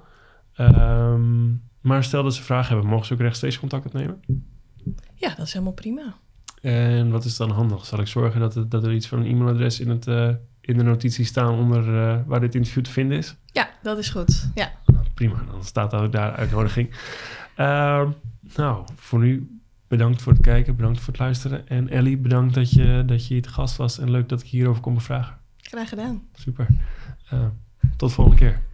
Speaker 1: Ehm, maar stel dat ze vragen hebben, mogen ze ook rechtstreeks contact opnemen?
Speaker 2: ja dat is helemaal prima.
Speaker 1: En wat is dan handig? Zal ik zorgen dat, het, dat er iets van een e-mailadres in, het, eh, in de notities staan onder eh, waar dit interview te vinden is?
Speaker 2: Ja, dat is goed. Ja,
Speaker 1: prima, dan staat ook daar uitnodiging. Ehm, nou, voor nu bedankt voor het kijken, bedankt voor het luisteren. En Ellie, bedankt dat je, dat je hier te gast was en leuk dat ik hierover kon bevragen.
Speaker 2: graag gedaan.
Speaker 1: Super. Eh, tot de volgende keer.